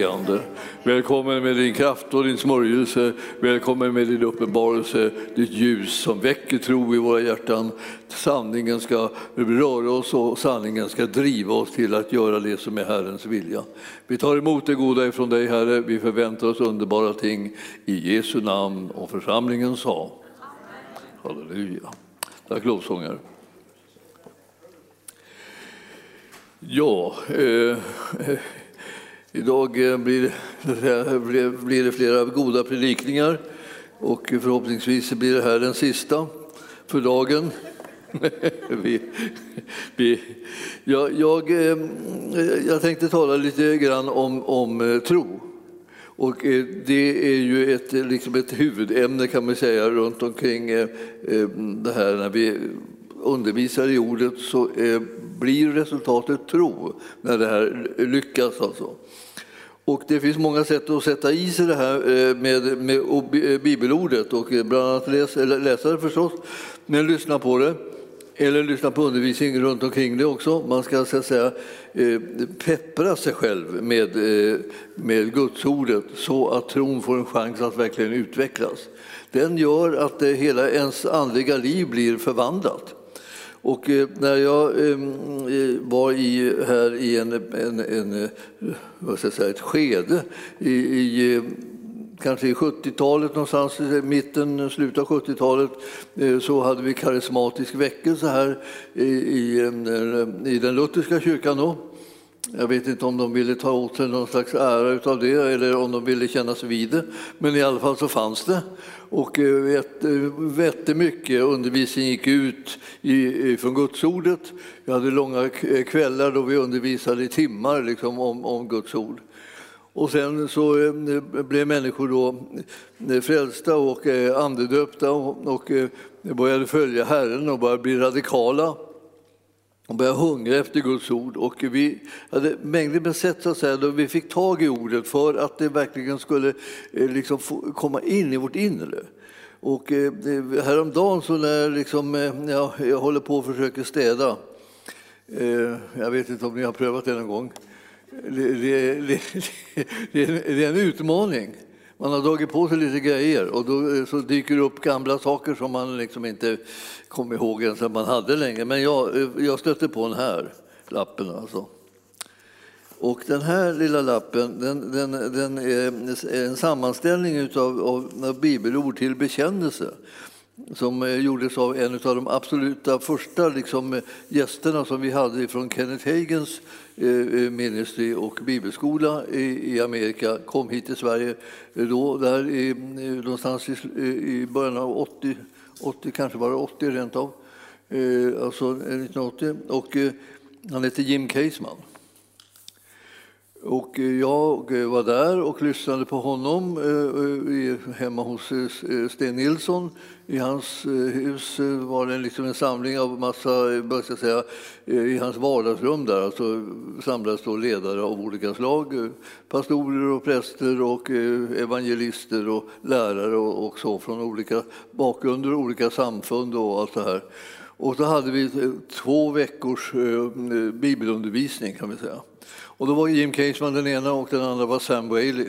Välkommen helige Ande. Välkommen med din kraft och din smörjelse. Välkommen med din uppenbarelse, ditt ljus som väcker tro i våra hjärtan. Sanningen ska röra oss och sanningen ska driva oss till att göra det som är Herrens vilja. Vi tar emot det goda ifrån dig Herre. Vi förväntar oss underbara ting i Jesu namn och församlingen sa. Halleluja. Tack lovsångare. Ja, eh, idag eh, blir, blir det flera goda predikningar och förhoppningsvis blir det här den sista för dagen. vi, vi, jag, jag, eh, jag tänkte tala lite grann om, om eh, tro. Och eh, det är ju ett, liksom ett huvudämne kan man säga runt omkring det här när vi undervisar i ordet så blir resultatet tro när det här lyckas. Alltså. Och det finns många sätt att sätta i sig det här eh, med, med eh, bibelordet och eh, bland annat läsa, läsa det förstås, men lyssna på det eller lyssna på undervisning runt omkring det också. Man ska så att säga, peppra sig själv med, med gudsordet så att tron får en chans att verkligen utvecklas. Den gör att hela ens andliga liv blir förvandlat. Och eh, när jag ehm, eh, var i, här i en, en, en, eh, vad ska jag säga, ett skede i, i kanske i 70-talet någonstans, i mitten, slutet av 70-talet, så hade vi karismatisk väckelse här i, i, i den lutherska kyrkan. Då. Jag vet inte om de ville ta åt sig någon slags ära av det eller om de ville kännas vid det, men i alla fall så fanns det. Och eh, eh, vette mycket undervisning gick ut från Gudsordet. Vi hade långa eh, kvällar då vi undervisade i timmar liksom, om, om Guds ord. Och sen så blev människor då frälsta och andedöpta och började följa Herren och började bli radikala och började hungra efter Guds ord. Och vi hade mängder med sätt så att säga, då vi fick tag i ordet för att det verkligen skulle eh, liksom, komma in i vårt inre. Och eh, häromdagen så när liksom, eh, ja, jag håller på och försöker städa, eh, jag vet inte om ni har prövat det någon gång, det, det, det, det är en utmaning. Man har dragit på sig lite grejer och då eh, så dyker det upp gamla saker som man liksom inte kommer ihåg ens att man hade länge. Men jag, eh, jag stötte på den här lappen alltså. Och den här lilla lappen den, den, den är en sammanställning av, av bibelord till bekännelse som eh, gjordes av en av de absoluta första liksom, gästerna som vi hade från Kenneth Hagens Eh, eh, ministry och bibelskola i, Amerika. Kom hit till Sverige eh, då, där i, någonstans i, i början av 80, 80, kanske var det 80 rent av, alltså 1980. Och han heter Jim Caseman. Och eh, jag eh, var där och lyssnade på honom eh, hemma hos Sten Nilsson i hans hus var det liksom en samling av massa, vad ska jag säga, i hans vardagsrum där alltså samlades då ledare av olika slag, pastorer och präster och evangelister och lärare och så från olika bakgrunder, olika samfund och allt det här. Och så hade vi två veckors bibelundervisning kan vi säga. Och då var Jim Caseman den ena och den andra var Sam Whaley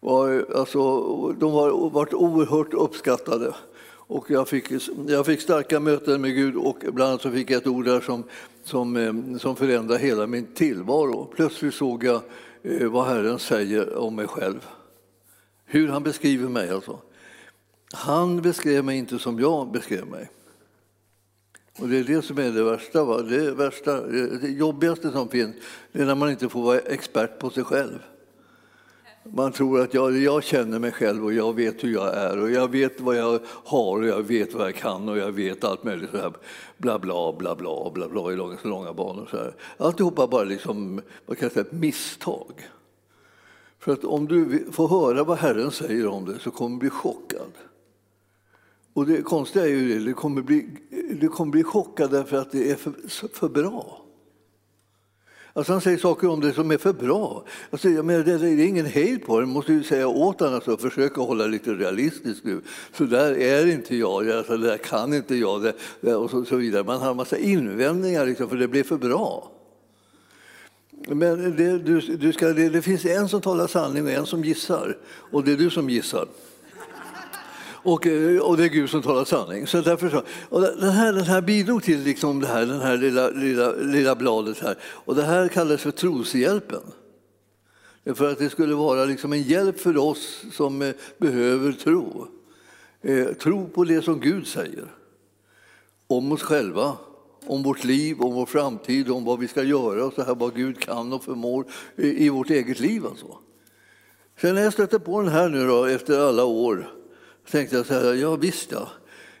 var, alltså, de har varit oerhört uppskattade. Och jag, fick, jag fick starka möten med Gud och bland annat så fick jag ett ord där som, som, eh, som förändrade hela min tillvaro. Plötsligt såg jag eh, vad Herren säger om mig själv. Hur han beskriver mig alltså. Han beskrev mig inte som jag beskrev mig. Och det är det som är det värsta. Va? Det, värsta, det jobbigaste som finns det är när man inte får vara expert på sig själv. Man tror att jag, jag känner mig själv och jag vet hur jag är och jag vet vad jag har och jag vet vad jag kan och jag vet allt möjligt så här bla bla bla bla bla bla i långa, långa banor. Så här. Alltihopa bara liksom, vad kan jag säga, ett misstag. För att om du får höra vad Herren säger om det så kommer du bli chockad. Och det konstiga är ju det, du kommer bli, du kommer bli chockad därför att det är för, för bra. Alltså han säger saker om det som är för bra. Alltså, jag menar, det, det är ingen hejd på det. Måste ju säga åt honom, alltså, försöka hålla lite realistisk nu. Så där är inte jag, alltså, det där kan inte jag det, det och så, så, vidare. Man har en massa invändningar liksom, för det blir för bra. Men det, du, du ska, det, det finns en som talar sanning och en som gissar. Och det är du som gissar. Och, eh, och det är Gud som talar sanning. Så därför så, och den, här, den här bidrog till liksom det här, den här lilla, lilla, lilla bladet här. Och det här kallas för troshjälpen. För att det skulle vara liksom en hjälp för oss som eh, behöver tro. Eh, tro på det som Gud säger om oss själva, om vårt liv, om vår framtid, om vad vi ska göra och så här, vad Gud kan och förmår i, i vårt eget liv. Alltså. Sen när jag stötte på den här nu då, efter alla år tänkte jag så här, ja visst ja.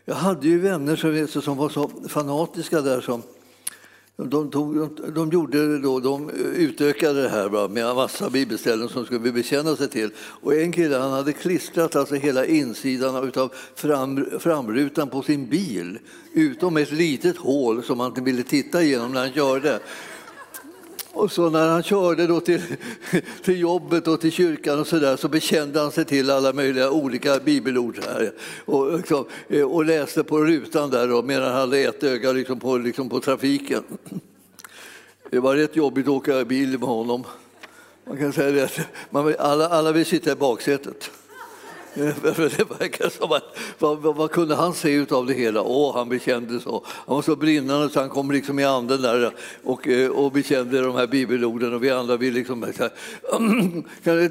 Jag hade ju vänner som, som var så fanatiska där som de, tog, de, gjorde då, de utökade det här med en massa bibelställen som skulle bekänna sig till. Och en kille han hade klistrat alltså hela insidan av fram, framrutan på sin bil utom ett litet hål som han inte ville titta igenom när han körde. Och så när han körde då till, till jobbet och till kyrkan och så där så bekände han sig till alla möjliga olika bibelord här. Och, liksom, eh, och läste på rutan där då, medan han hade ett öga liksom på, liksom på trafiken. Det var rätt jobbigt att åka bil med honom. Man kan säga det, man, alla, alla vill sitta i baksätet det verkar som att, vad, vad, vad, kunde han se av det hela? Åh, han bekände så. Han var så brinnande så han kom liksom i anden där och, eh, och bekände de här bibelorden och vi andra vi liksom så här,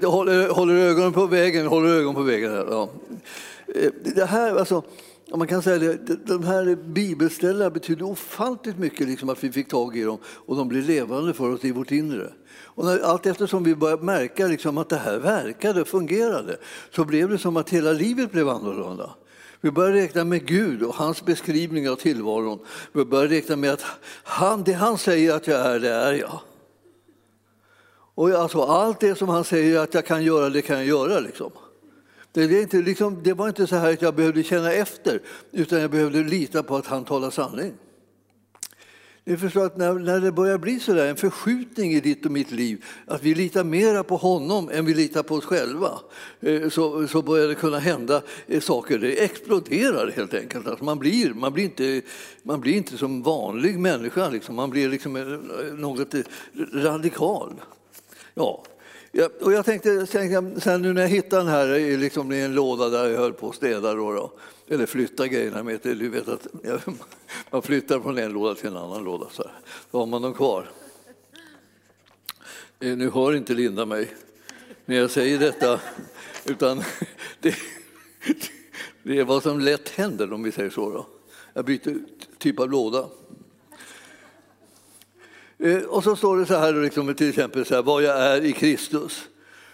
håller, håller ögonen på vägen, håller ögonen på vägen. Ja. Eh, det här, alltså, man kan säga det, de här bibelställena betyder ofantligt mycket liksom att vi fick tag i dem och de blir levande för oss i vårt inre. Och när, allt eftersom vi började märka liksom att det här verkade och fungerade så blev det som att hela livet blev annorlunda. Vi började räkna med Gud och hans beskrivning av tillvaron. Vi började räkna med att han, det han säger att jag är, det är jag. Och alltså, allt det som han säger att jag kan göra, det kan jag göra. Liksom. Det, det, inte, liksom, det var inte så här att jag behövde känna efter, utan jag behövde lita på att han talar sanning. Ni förstår att när, när det börjar bli så där, en förskjutning i ditt och mitt liv, att vi litar mera på honom än vi litar på oss själva, eh, så, så börjar det kunna hända eh, saker. Det exploderar helt enkelt. Alltså man, blir, man, blir inte, man blir inte som vanlig människa, liksom. man blir liksom eh, något radikal. Ja, Ja, och jag tänkte, sen nu när jag hittade den här liksom i en låda där jag höll på att städa, då, då, eller flytta grejerna med, du vet att man flyttar från en låda till en annan låda, så, här. har man dem kvar. Eh, nu hör inte Linda mig när jag säger detta, utan det, det är vad som lätt händer om vi säger så. Då. Jag byter typ av låda. Eh, och så står det så här, liksom, till exempel så här, vad jag är i Kristus.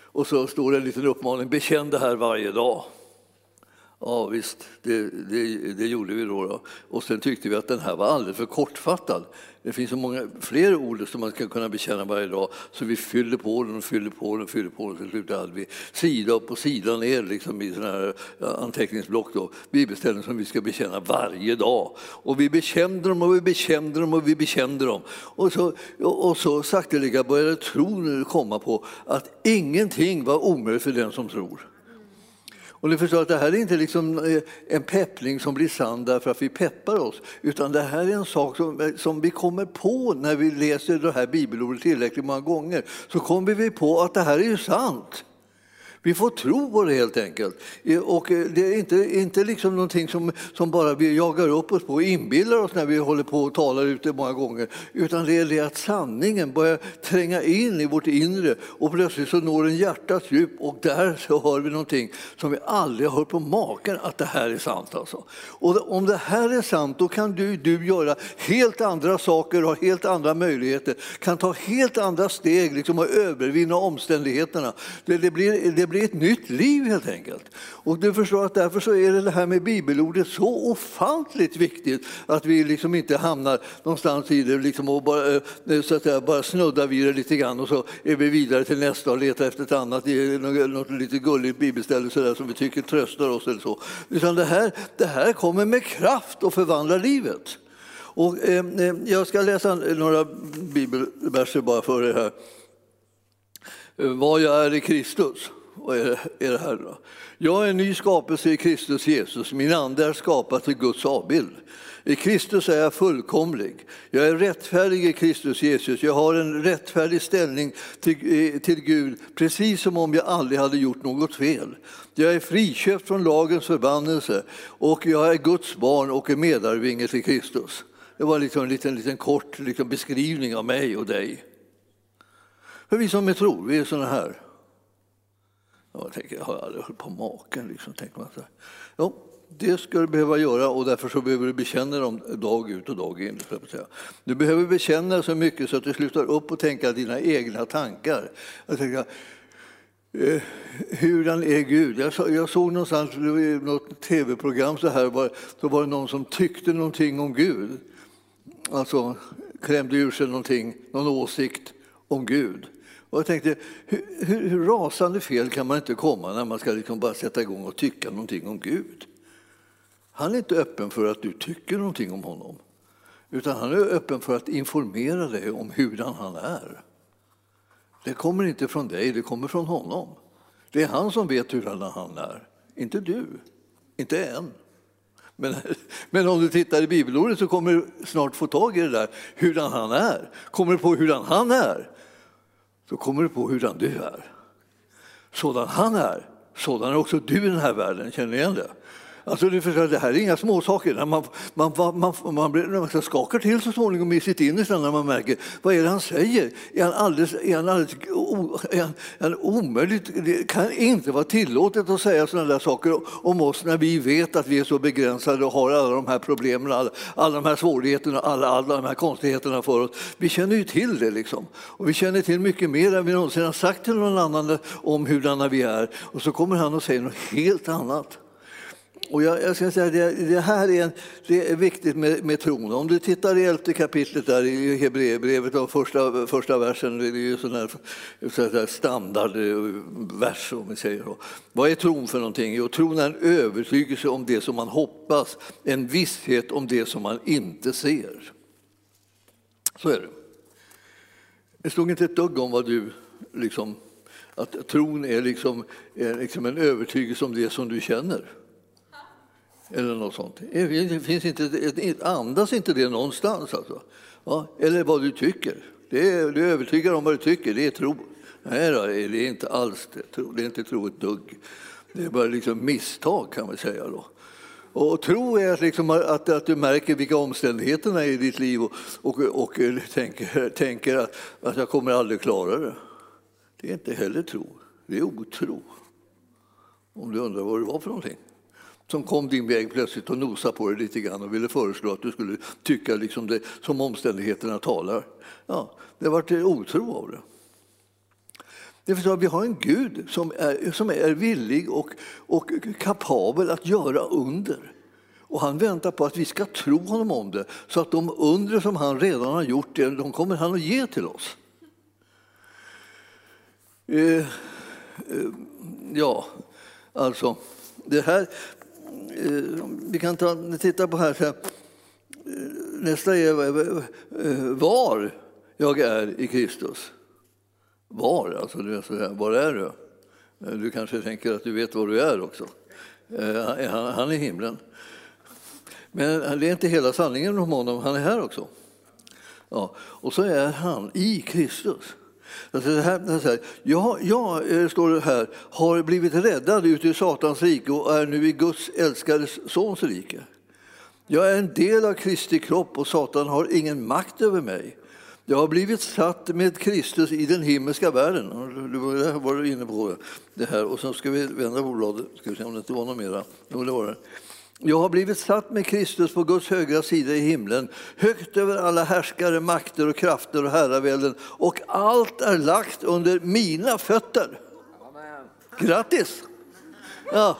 Och så står det en liten uppmaning, bekänn det här varje dag. Ja visst, det, det, det gjorde vi då, då, Och sen tyckte vi att den här var alldeles för kortfattad. Det finns så många fler ord som man ska kunna bekänna varje dag så vi fyller på den och fyller på den och fyller på den. Till slut hade vi sida upp och sida ner liksom i sådana här anteckningsblock, då, bibelställen som vi ska bekänna varje dag. Och vi bekände dem och vi bekände dem och vi bekände dem. Och så, och så sakteliga började tron komma på att ingenting var omöjligt för den som tror. Och ni förstår att det här är inte liksom eh, en peppling som blir sann därför att vi peppar oss, utan det här är en sak som, eh, som vi kommer på när vi läser det här bibelordet tillräckligt många gånger. Så kommer vi på att det här är ju sant. Vi får tro på det helt enkelt. Eh, och eh, det är inte, inte liksom någonting som, som bara vi jagar upp oss på och inbillar oss när vi håller på och talar ute många gånger. Utan det är det att sanningen börjar tränga in i vårt inre och plötsligt så når den hjärtats djup och där så hör vi någonting som vi aldrig har hört på maken att det här är sant. Alltså. Och om det här är sant då kan du, du göra helt andra saker, ha helt andra möjligheter, kan ta helt andra steg liksom, och övervinna omständigheterna. Det, det blir, det blir ett nytt liv helt enkelt. Och du förstår att därför så är det här med bibelordet så ofantligt viktigt att vi liksom inte hamnar någonstans i det liksom och bara, eh, så att säga, bara snuddar vid det lite grann och så är vi vidare till nästa och letar efter ett annat, något lite gulligt bibelställe så där, som vi tycker tröstar oss eller så. Utan det här, det här kommer med kraft och förvandlar livet. Och, eh, eh jag ska läsa några bibelverser bara för er här. Eh, Vad jag är i Kristus. Vad är det här då? Jag är en ny skapelse i Kristus Jesus. Min ande är skapad till Guds avbild. I Kristus är jag fullkomlig. Jag är rättfärdig i Kristus Jesus. Jag har en rättfärdig ställning till, eh, till Gud, precis som om jag aldrig hade gjort något fel. Jag är friköpt från lagens förbannelse och jag är Guds barn och är medarvinge till Kristus. Det var liksom en liten, liten kort liksom beskrivning av mig och dig. För vi som är tro, vi är sådana här. Jag tänker, jag har aldrig hört på maken. Liksom, tänker man så Jo, det ska du behöva göra och därför så behöver du bekänna dem dag ut och dag in. Du behöver bekänna så mycket så att du slutar upp och tänka dina egna tankar. Jag tänker, eh, hurdan är Gud? Jag, så, jag såg någonstans i något tv-program så här, var, så var det någon som tyckte någonting om Gud. Alltså klämde ur sig någonting, någon åsikt om Gud. Och jag tänkte, hur, hur, hur, rasande fel kan man inte komma när man ska liksom bara sätta igång och tycka någonting om Gud? Han är inte öppen för att du tycker någonting om honom, utan han är öppen för att informera dig om hurdan han är. Det kommer inte från dig, det kommer från honom. Det är han som vet hurdan han är, inte du, inte än. Men, men om du tittar i bibelordet så kommer du snart få tag i det där, hurdan han är. Kommer du på hurdan han är, så kommer du på hurdan du är. Sådan han är, sådan är också du i den här världen. Känner ni igen det? Alltså, du förstår, det här är inga småsaker. Man, man, man, man, man, blir, man skakar till så småningom i sitt innersta när man märker vad är det han säger. Är han alldeles, är han alldeles är han, är han omöjligt? Det kan inte vara tillåtet att säga sådana där saker om oss när vi vet att vi är så begränsade och har alla de här problemen, alla, alla de här svårigheterna, alla, alla de här konstigheterna för oss. Vi känner ju till det liksom. Och vi känner till mycket mer än vi någonsin har sagt till någon annan om hurdana vi är. Och så kommer han och säger något helt annat. Och jag, jag ska säga, det, det här är, det är viktigt med, med tron. Om du tittar i elfte kapitlet där i Hebreerbrevet, första, första versen, det är ju sån här, sån här standardvers om vi säger så. Vad är tron för någonting? Jo, tron är en övertygelse om det som man hoppas, en visshet om det som man inte ser. Så är det. Det stod inte ett dugg om vad du liksom, att tron är liksom, är liksom en övertygelse om det som du känner. Eller något sånt. Det finns inte, andas inte det någonstans. Alltså. Ja, eller vad du tycker. Det är, du är övertygad om vad du tycker, det är tro. Nej, då, det är inte alls det. Det är inte tro ett dugg. Det är bara liksom misstag kan man säga. Då. Och tro är liksom att, att du märker vilka omständigheterna är i ditt liv och, och, och eh, tänker, tänker att, att jag kommer aldrig klara det. Det är inte heller tro, det är otro. Om du undrar vad det var för någonting som kom din väg plötsligt och nosade på dig lite grann och ville föreslå att du skulle tycka liksom det, som omständigheterna talar. Ja, det vart otro av det. Det förstår, vi har en Gud som är, som är villig och, och kapabel att göra under. Och han väntar på att vi ska tro honom om det, så att de under som han redan har gjort, de kommer han att ge till oss. Eh, eh, ja, alltså, det här, Eh, vi kan ta, titta på här. Eh, nästa är eh, var jag är i Kristus. Var, alltså var är du? Du kanske tänker att du vet var du är också. Han är i himlen. Men det är inte hela sanningen om honom, han är här också. Ja, och så är han i Kristus. Alltså här, jag, eh, står det här, har blivit räddad ut ur Satans rike och är nu i Guds älskade Sons rike. Jag är en del av Kristi kropp och Satan har ingen makt över mig. Jag har blivit satt med Kristus i den himmelska världen. Du var inne på det här. Och så ska vi vända på bladet, ska vi se om det inte var något mera. Jo, det var det. Jag har blivit satt med Kristus på Guds högra sida i himlen, högt över alla härskare, makter och krafter och herravälden och allt är lagt under mina fötter. Grattis! Ja.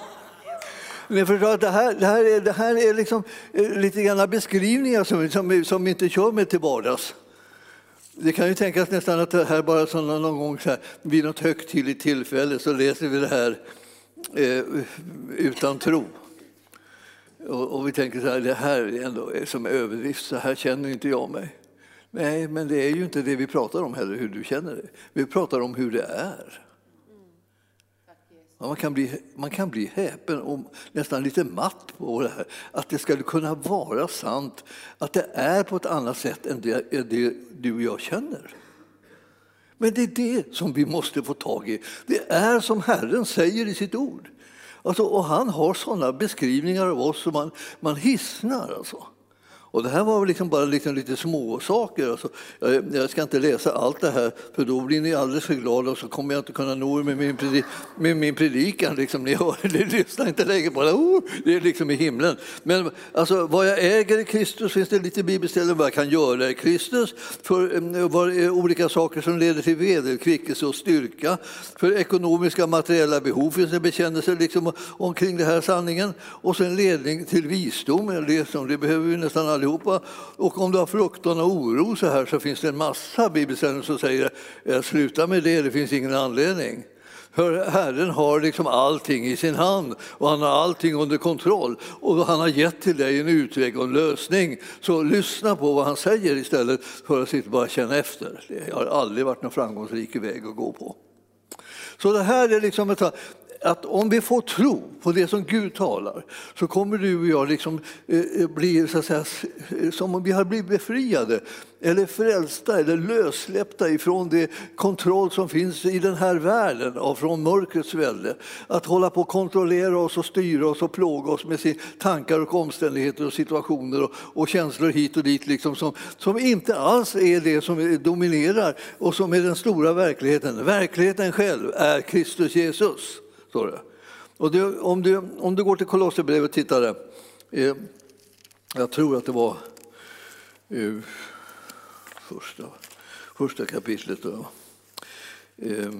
Ni förstår att det här, det här är, det här är liksom eh, lite grann beskrivningar som, som, som inte kör med till vardags. Det kan ju tänkas nästan att det här bara som någon gång så här, vid något högtidligt tillfälle så läser vi det här eh, utan tro. Och, och, vi tänker så här, det här är ändå som överdrift, så här känner inte jag mig. Nej, men det är ju inte det vi pratar om heller, hur du känner dig. Vi pratar om hur det är. Man kan, bli, man kan bli häpen och nästan lite matt på det här. Att det skulle kunna vara sant, att det är på ett annat sätt än det, det du och jag känner. Men det är det som vi måste få tag i. Det är som Herren säger i sitt ord. Alltså, och han har sådana beskrivningar av oss som man, man hissnar. Alltså. Och det här var liksom bara liksom lite småsaker. Alltså, jag, jag, ska inte läsa allt det här, för då blir ni alldeles för glada och så kommer jag inte kunna nå er med min, predik med min predikan. Liksom. Ni, hör, ni lyssnar inte längre på det. Oh, det är liksom i himlen. Men alltså, vad jag äger i Kristus finns det lite bibelställen vad jag kan göra i Kristus. För um, olika saker som leder till vederkvickelse och styrka. För ekonomiska materiella behov finns det bekännelser liksom, omkring den här sanningen. Och sen ledning till visdom. Det, det behöver vi nästan alla allihopa. Och om du har fruktan och oro så här så finns det en massa bibelställen som säger sluta med det, det finns ingen anledning. För Herren har liksom allting i sin hand och han har allting under kontroll och han har gett till dig en utväg och en lösning. Så lyssna på vad han säger istället för att sitta bara känna efter. Det har aldrig varit någon framgångsrik väg att gå på. Så det här är liksom ett, att om vi får tro på det som Gud talar så kommer du och jag liksom, eh, eh bli så att säga, som om vi har blivit befriade eller frälsta eller lössläppta ifrån det kontroll som finns i den här världen och från mörkrets välde. Att hålla på att kontrollera oss och styra oss och plåga oss med sina tankar och omständigheter och situationer och, och känslor hit och dit liksom som, som inte alls är det som eh, dominerar och som är den stora verkligheten. Verkligheten själv är Kristus Jesus står det. Och det, om, du, om du går till Kolosserbrevet och tittar där. Eh, jag tror att det var eh, första, första kapitlet. Då. Eh,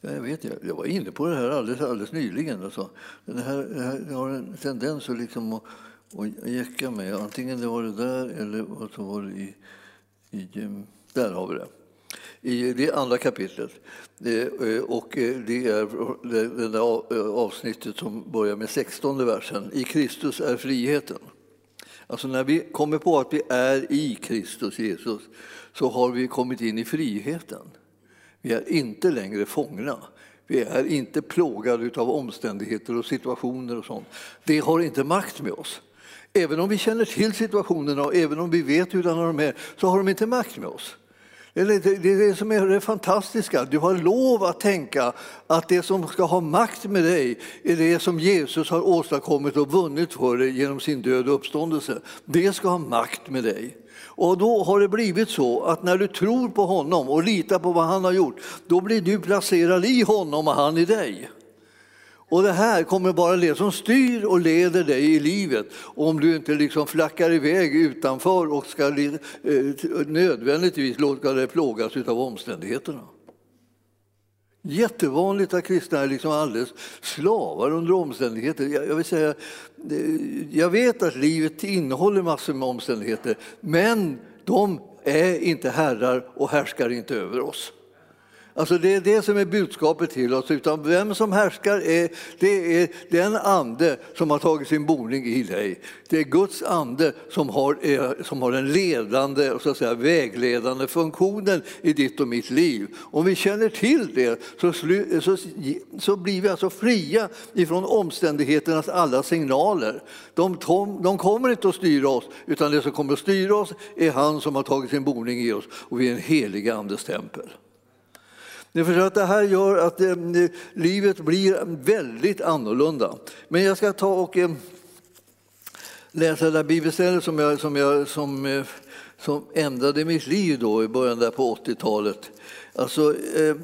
Jag vet, jag jag var inne på det här alldeles, alldeles nyligen. Alltså. Det, här, det här har en tendens att, liksom att och jäcka med. Antingen det var det där eller så var det i, i... Där har vi det. I det andra kapitlet. Eh, och eh, det är det där eh, avsnittet som börjar med 16 versen. I Kristus är friheten. Alltså när vi kommer på att vi är i Kristus Jesus så har vi kommit in i friheten. Vi är inte längre fångna. Vi är inte plågade av omständigheter och situationer och sånt. Det har inte makt med oss. Även om vi känner till situationerna och även om vi vet hurdana de är så har de inte makt med oss. Det är det som är det fantastiska. Du har lov att tänka att det som ska ha makt med dig är det som Jesus har åstadkommit och vunnit för dig genom sin död och uppståndelse. Det ska ha makt med dig. Och då har det blivit så att när du tror på honom och litar på vad han har gjort, då blir du placerad i honom och han i dig. Och det här kommer bara det som styr och leder dig i livet om du inte liksom flackar iväg utanför och ska eh, nödvändigtvis låta dig plågas av omständigheterna. Jättevanligt att kristna är liksom alldeles slavar under omständigheter. Jag, vill säga, eh, jag vet att livet innehåller massor med omständigheter men de är inte herrar och härskar inte över oss. Alltså det är det som är budskapet till oss. Utan vem som härskar är, det är den ande som har tagit sin boning i dig. Det är Guds ande som har, eh, som har den ledande och så att säga, vägledande funktionen i ditt och mitt liv. Om vi känner till det så, så, så blir vi alltså fria ifrån omständigheternas alla signaler. De, de kommer inte att styra oss, utan det som kommer att styra oss är han som har tagit sin boning i oss och vi är en helig andes tempel. Ni förstår att det här gör att eh, livet blir väldigt annorlunda. Men jag ska ta och eh, läsa det där bibelstället som, jag, som, jag, som, eh, som ändrade mitt liv då i början där på 80-talet. Alltså, eh,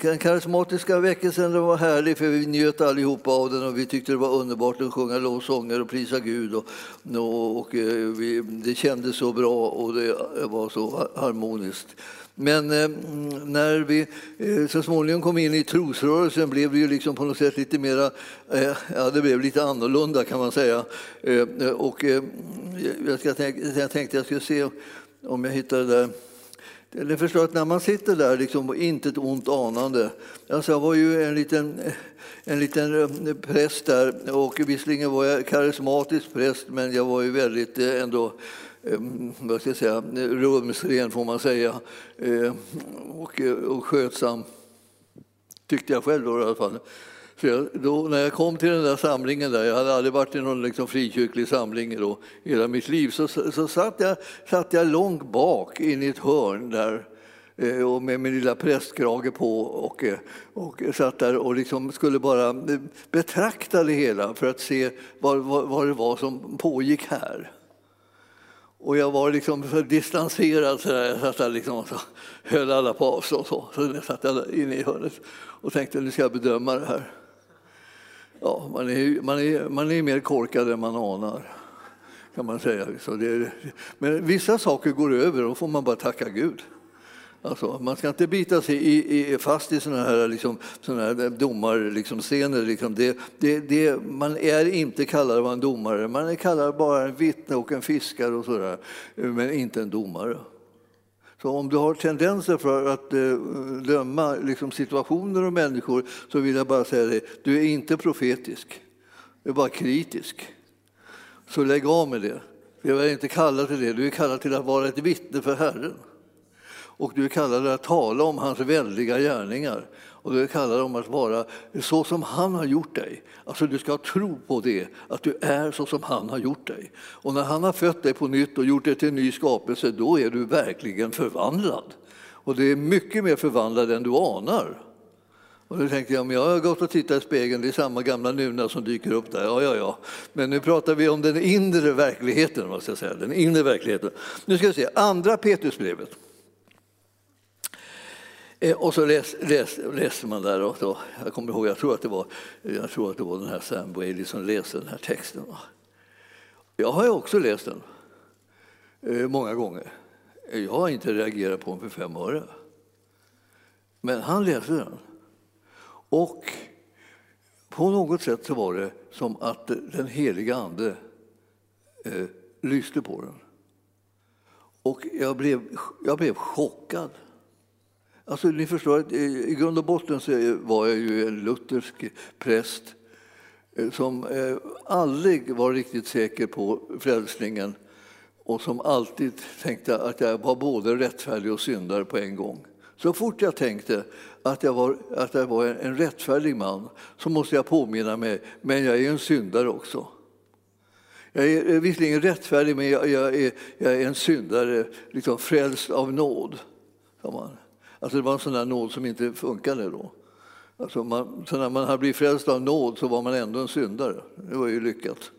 den karismatiska väckelsen var härlig för vi njöt allihopa av den och vi tyckte det var underbart att sjunga lovsånger och prisa Gud. Och, och, och eh, vi, det kändes så bra och det var så harmoniskt. Men eh, när vi eh, så småningom kom in i trosrörelsen blev det ju liksom på något sätt lite mera, eh, ja det blev lite annorlunda kan man säga. Eh, och eh, jag, ska tänka, jag tänkte jag skulle se om jag hittar det där. Ni förstår att när man sitter där liksom, och intet ont anande. Alltså jag var ju en liten, en liten eh, präst där och visserligen var jag karismatisk präst men jag var ju väldigt eh, ändå Ehm, vad ska jag säga, rumsren får man säga, ehm, och, eh, och skötsam. Tyckte jag själv då i alla fall. Så jag, då, när jag kom till den där samlingen, där, jag hade aldrig varit i någon liksom frikyrklig samling då, hela mitt liv, så, så, satt, jag, satt jag långt bak in i ett hörn där eh, och med min lilla prästkrage på och, eh, och satt där och liksom skulle bara betrakta det hela för att se vad, vad, vad det var som pågick här. Och jag var liksom för distanserad, så där. jag satt där liksom och så höll alla på avstånd. Så, så jag satt jag inne i hörnet och tänkte nu ska jag bedöma det här. Ja, man är, man är, man är mer korkad än man anar, kan man säga. Så det, men vissa saker går över och då får man bara tacka Gud. Alltså, man ska inte bita sig i, i, fast i såna här, liksom, såna här domarscener. Liksom, liksom. det, det, det, man är inte kallad att vara en domare, man är kallad bara en vittne och en fiskare och sådär, men inte en domare. Så om du har tendenser för att eh, döma liksom, situationer och människor så vill jag bara säga det, du är inte profetisk, du är bara kritisk. Så lägg av med det. Du är inte kallad till det, du är kallad till att vara ett vittne för Herren och du kallar det att tala om hans väldiga gärningar. Och du kallar det att vara så som han har gjort dig. Alltså du ska tro på det, att du är så som han har gjort dig. Och när han har fött dig på nytt och gjort dig till en ny skapelse, då är du verkligen förvandlad. Och det är mycket mer förvandlad än du anar. Och då tänkte jag, men jag har gått och tittat i spegeln, det är samma gamla nuna som dyker upp där. Ja, ja, ja. Men nu pratar vi om den inre verkligheten, vad ska jag säga. Den inre verkligheten. Nu ska vi se, andra Petrusbrevet. Eh, och så läste läs, läs man där. Och då, jag kommer ihåg, jag tror att det var, jag tror att det var den här Sam Bailey som läste den här texten. Jag har också läst den eh, många gånger. Jag har inte reagerat på den för fem öre. Men han läste den. Och på något sätt så var det som att den heliga Ande eh, lyste på den. Och jag blev, jag blev chockad. Alltså, ni förstår att I grund och botten så var jag ju en luthersk präst eh, som eh, aldrig var riktigt säker på frälsningen och som alltid tänkte att jag var både rättfärdig och syndare på en gång. Så fort jag tänkte att jag var, att jag var en rättfärdig man så måste jag påminna mig, men jag är en syndare också. Jag är visserligen rättfärdig, men jag, jag, är, jag är en syndare, liksom frälst av nåd. sa man. Alltså det var en sån där nåd som inte funkade då. Alltså man, så när man hade blivit frälst av nåd så var man ändå en syndare. Det var ju lyckat.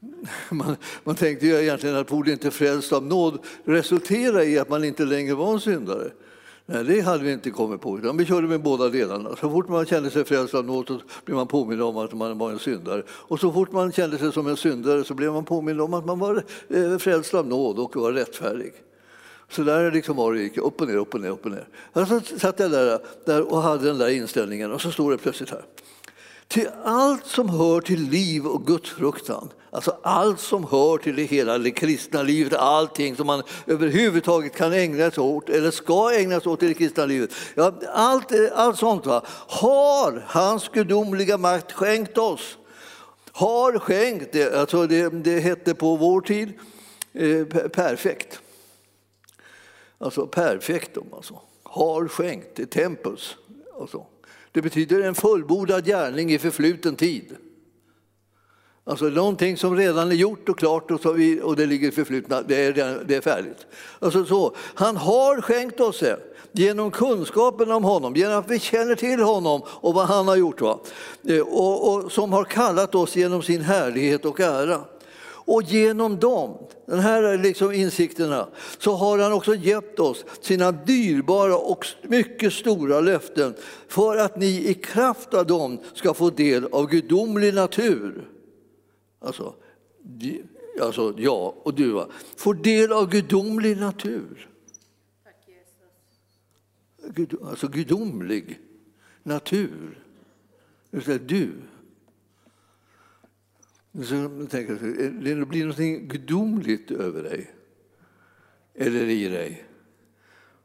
Man, man tänkte ju egentligen att borde inte frälst av nåd resultera i att man inte längre var en syndare. Nej, det hade vi inte kommit på, utan vi körde med båda delarna. Så fort man kände sig frälst av nåd så blev man påmind om att man var en syndare. Och så fort man kände sig som en syndare så blev man påmind om att man var eh, frälst av nåd och var rättfärdig. Så där liksom var det gick, upp och ner, upp och ner, upp och ner. Och så satt jag där, där och hade den där inställningen och så står det plötsligt här. Till allt som hör till liv och gudsfruktan, alltså allt som hör till det hela det kristna livet, allting som man överhuvudtaget kan ägna sig åt eller ska ägna sig åt i det kristna livet. Ja, allt, allt sånt va, har hans gudomliga makt skänkt oss. Har skänkt, det, alltså det, det hette på vår tid eh, perfekt. Alltså perfektum, alltså. har skänkt, tempus. Alltså. Det betyder en fullbordad gärning i förfluten tid. Alltså någonting som redan är gjort och klart och, så vi, och det ligger i förflutna, det är, det är färdigt. Alltså så, han har skänkt oss det genom kunskapen om honom, genom att vi känner till honom och vad han har gjort. Va? Eh, och, och som har kallat oss genom sin härlighet och ära. Och genom dem, de här liksom insikterna, så har han också gett oss sina dyrbara och mycket stora löften för att ni i kraft av dem ska få del av gudomlig natur. Alltså, alltså ja och du, va? får del av gudomlig natur. Gud, Alltså gudomlig natur. Du. Så tänker jag, det blir något gudomligt över dig, eller i dig,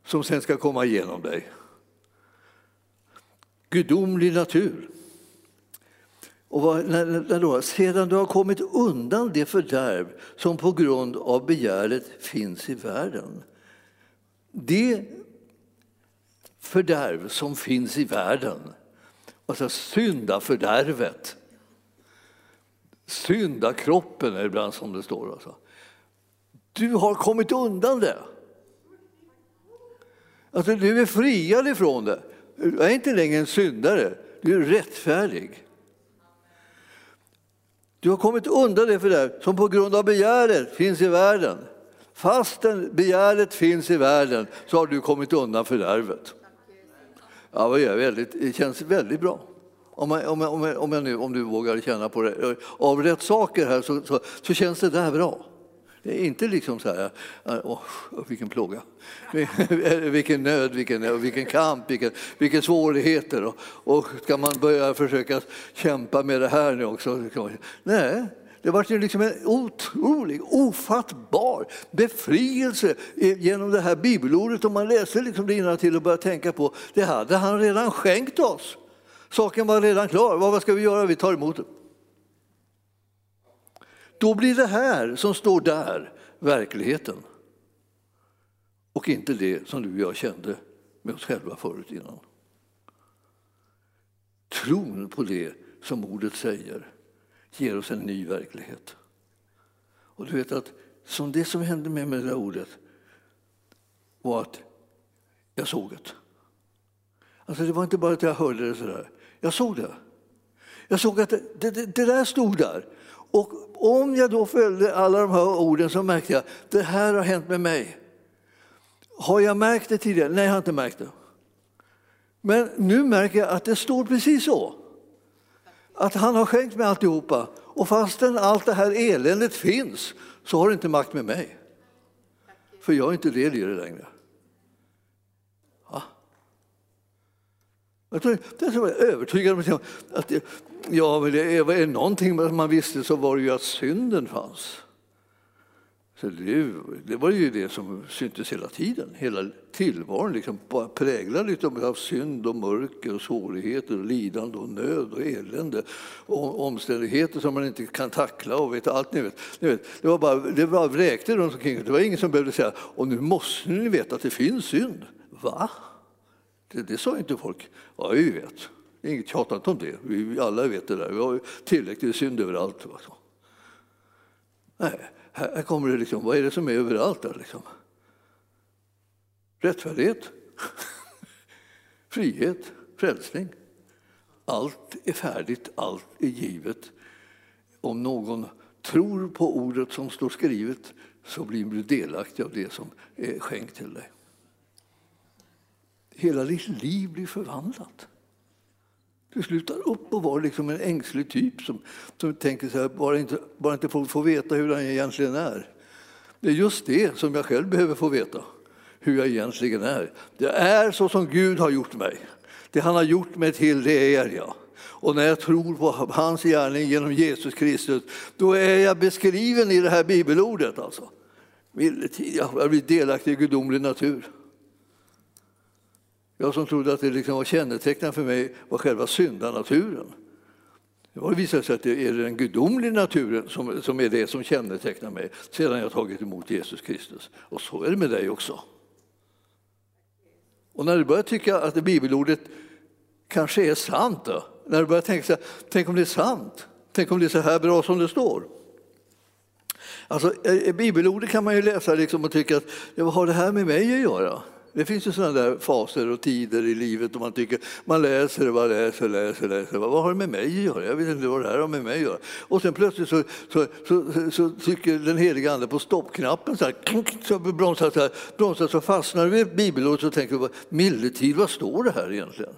som sen ska komma igenom dig. Gudomlig natur. Och vad, när, när då, sedan du har kommit undan det fördärv som på grund av begäret finns i världen. Det fördärv som finns i världen, alltså syndafördärvet, syndakroppen är ibland som det står. Alltså. Du har kommit undan det. Alltså, du är friad ifrån det. Du är inte längre en syndare, du är rättfärdig. Du har kommit undan det för det som på grund av begäret finns i världen. Fastän begäret finns i världen så har du kommit undan fördärvet. Ja, det, väldigt, det känns väldigt bra. Om, man, om, om, om, jag nu, om du vågar känna på det. Av rätt saker här så, så, så känns det där bra. Det är inte liksom så här, eh, åh, vilken plåga, vilken nöd, vilken, vilken kamp, vilken, vilka svårigheter. Och, och ska man börja försöka kämpa med det här nu också? Nej, det var liksom en otrolig, ofattbar befrielse genom det här bibelordet. Om man läser liksom det till och börjar tänka på, det hade han redan skänkt oss. Saken var redan klar. Vad ska vi göra? Vi tar emot det. Då blir det här som står där verkligheten. Och inte det som du och jag kände med oss själva förut innan. Tron på det som ordet säger ger oss en ny verklighet. Och du vet att som det som hände med mig med det där ordet var att jag såg det. Alltså det var inte bara att jag hörde det sådär. Jag såg det. Jag såg att det, det, det där stod där. Och om jag då följde alla de här orden så märkte jag att det här har hänt med mig. Har jag märkt det tidigare? Nej, jag har inte märkt det. Men nu märker jag att det står precis så. Att han har skänkt mig alltihopa. Och fastän allt det här eländet finns så har det inte makt med mig. För jag är inte del i det längre. Jag är övertygad om att det, ja, men det är, är någonting man visste så var det ju att synden fanns. Så det, det, var ju det som syntes hela tiden. Hela tillvaron liksom präglad av synd och mörker och svårigheter och lidande och nöd och elände och omständigheter som man inte kan tackla och vet allt ni vet. Ni vet det var bara det var vräkte runt omkring. Det var ingen som behövde säga och nu måste ni veta att det finns synd. Va? Det, det sa inte folk. Ja, vi vet. Inget tjatat om det. Vi alla vet det där. Vi har tillräckligt synd överallt. Nej, här kommer det liksom, vad är det som är överallt där liksom? Rättfärdighet, frihet, frälsning. Allt är färdigt, allt är givet. Om någon tror på ordet som står skrivet så blir du delaktig av det som är skänkt till dig. Hela ditt liv blir förvandlat. Du slutar upp och vara liksom en ängslig typ som, som tänker så här, bara inte, bara inte folk får veta hur han egentligen är. Det är just det som jag själv behöver få veta, hur jag egentligen är. Det är så som Gud har gjort mig. Det han har gjort mig till, det är jag. Och när jag tror på hans gärning genom Jesus Kristus, då är jag beskriven i det här bibelordet. Alltså. Jag blir delaktig i gudomlig natur. Jag som trodde att det liksom var kännetecknande för mig var själva syndanaturen. Det visar sig att det är den gudomliga naturen som, som är det som kännetecknar mig sedan jag tagit emot Jesus Kristus. Och så är det med dig också. Och när du börjar tycka att det bibelordet kanske är sant, då, när du börjar tänka så här, tänk om det är sant, tänk om det är så här bra som det står. Alltså, eh, bibelordet kan man ju läsa liksom och tycka att vad har det här med mig att göra? Det finns ju sådana där faser och tider i livet och man tycker man läser och läser, läser, läser. Vad har det med mig att göra? Jag vet inte vad det här har med mig att göra. Och sen plötsligt så, så, så, så trycker den heliga Ande på stoppknappen så, här, så bromsar, så, här, bromsar så fastnar du vid ett bibelord och tänker milletid, vad står det här egentligen?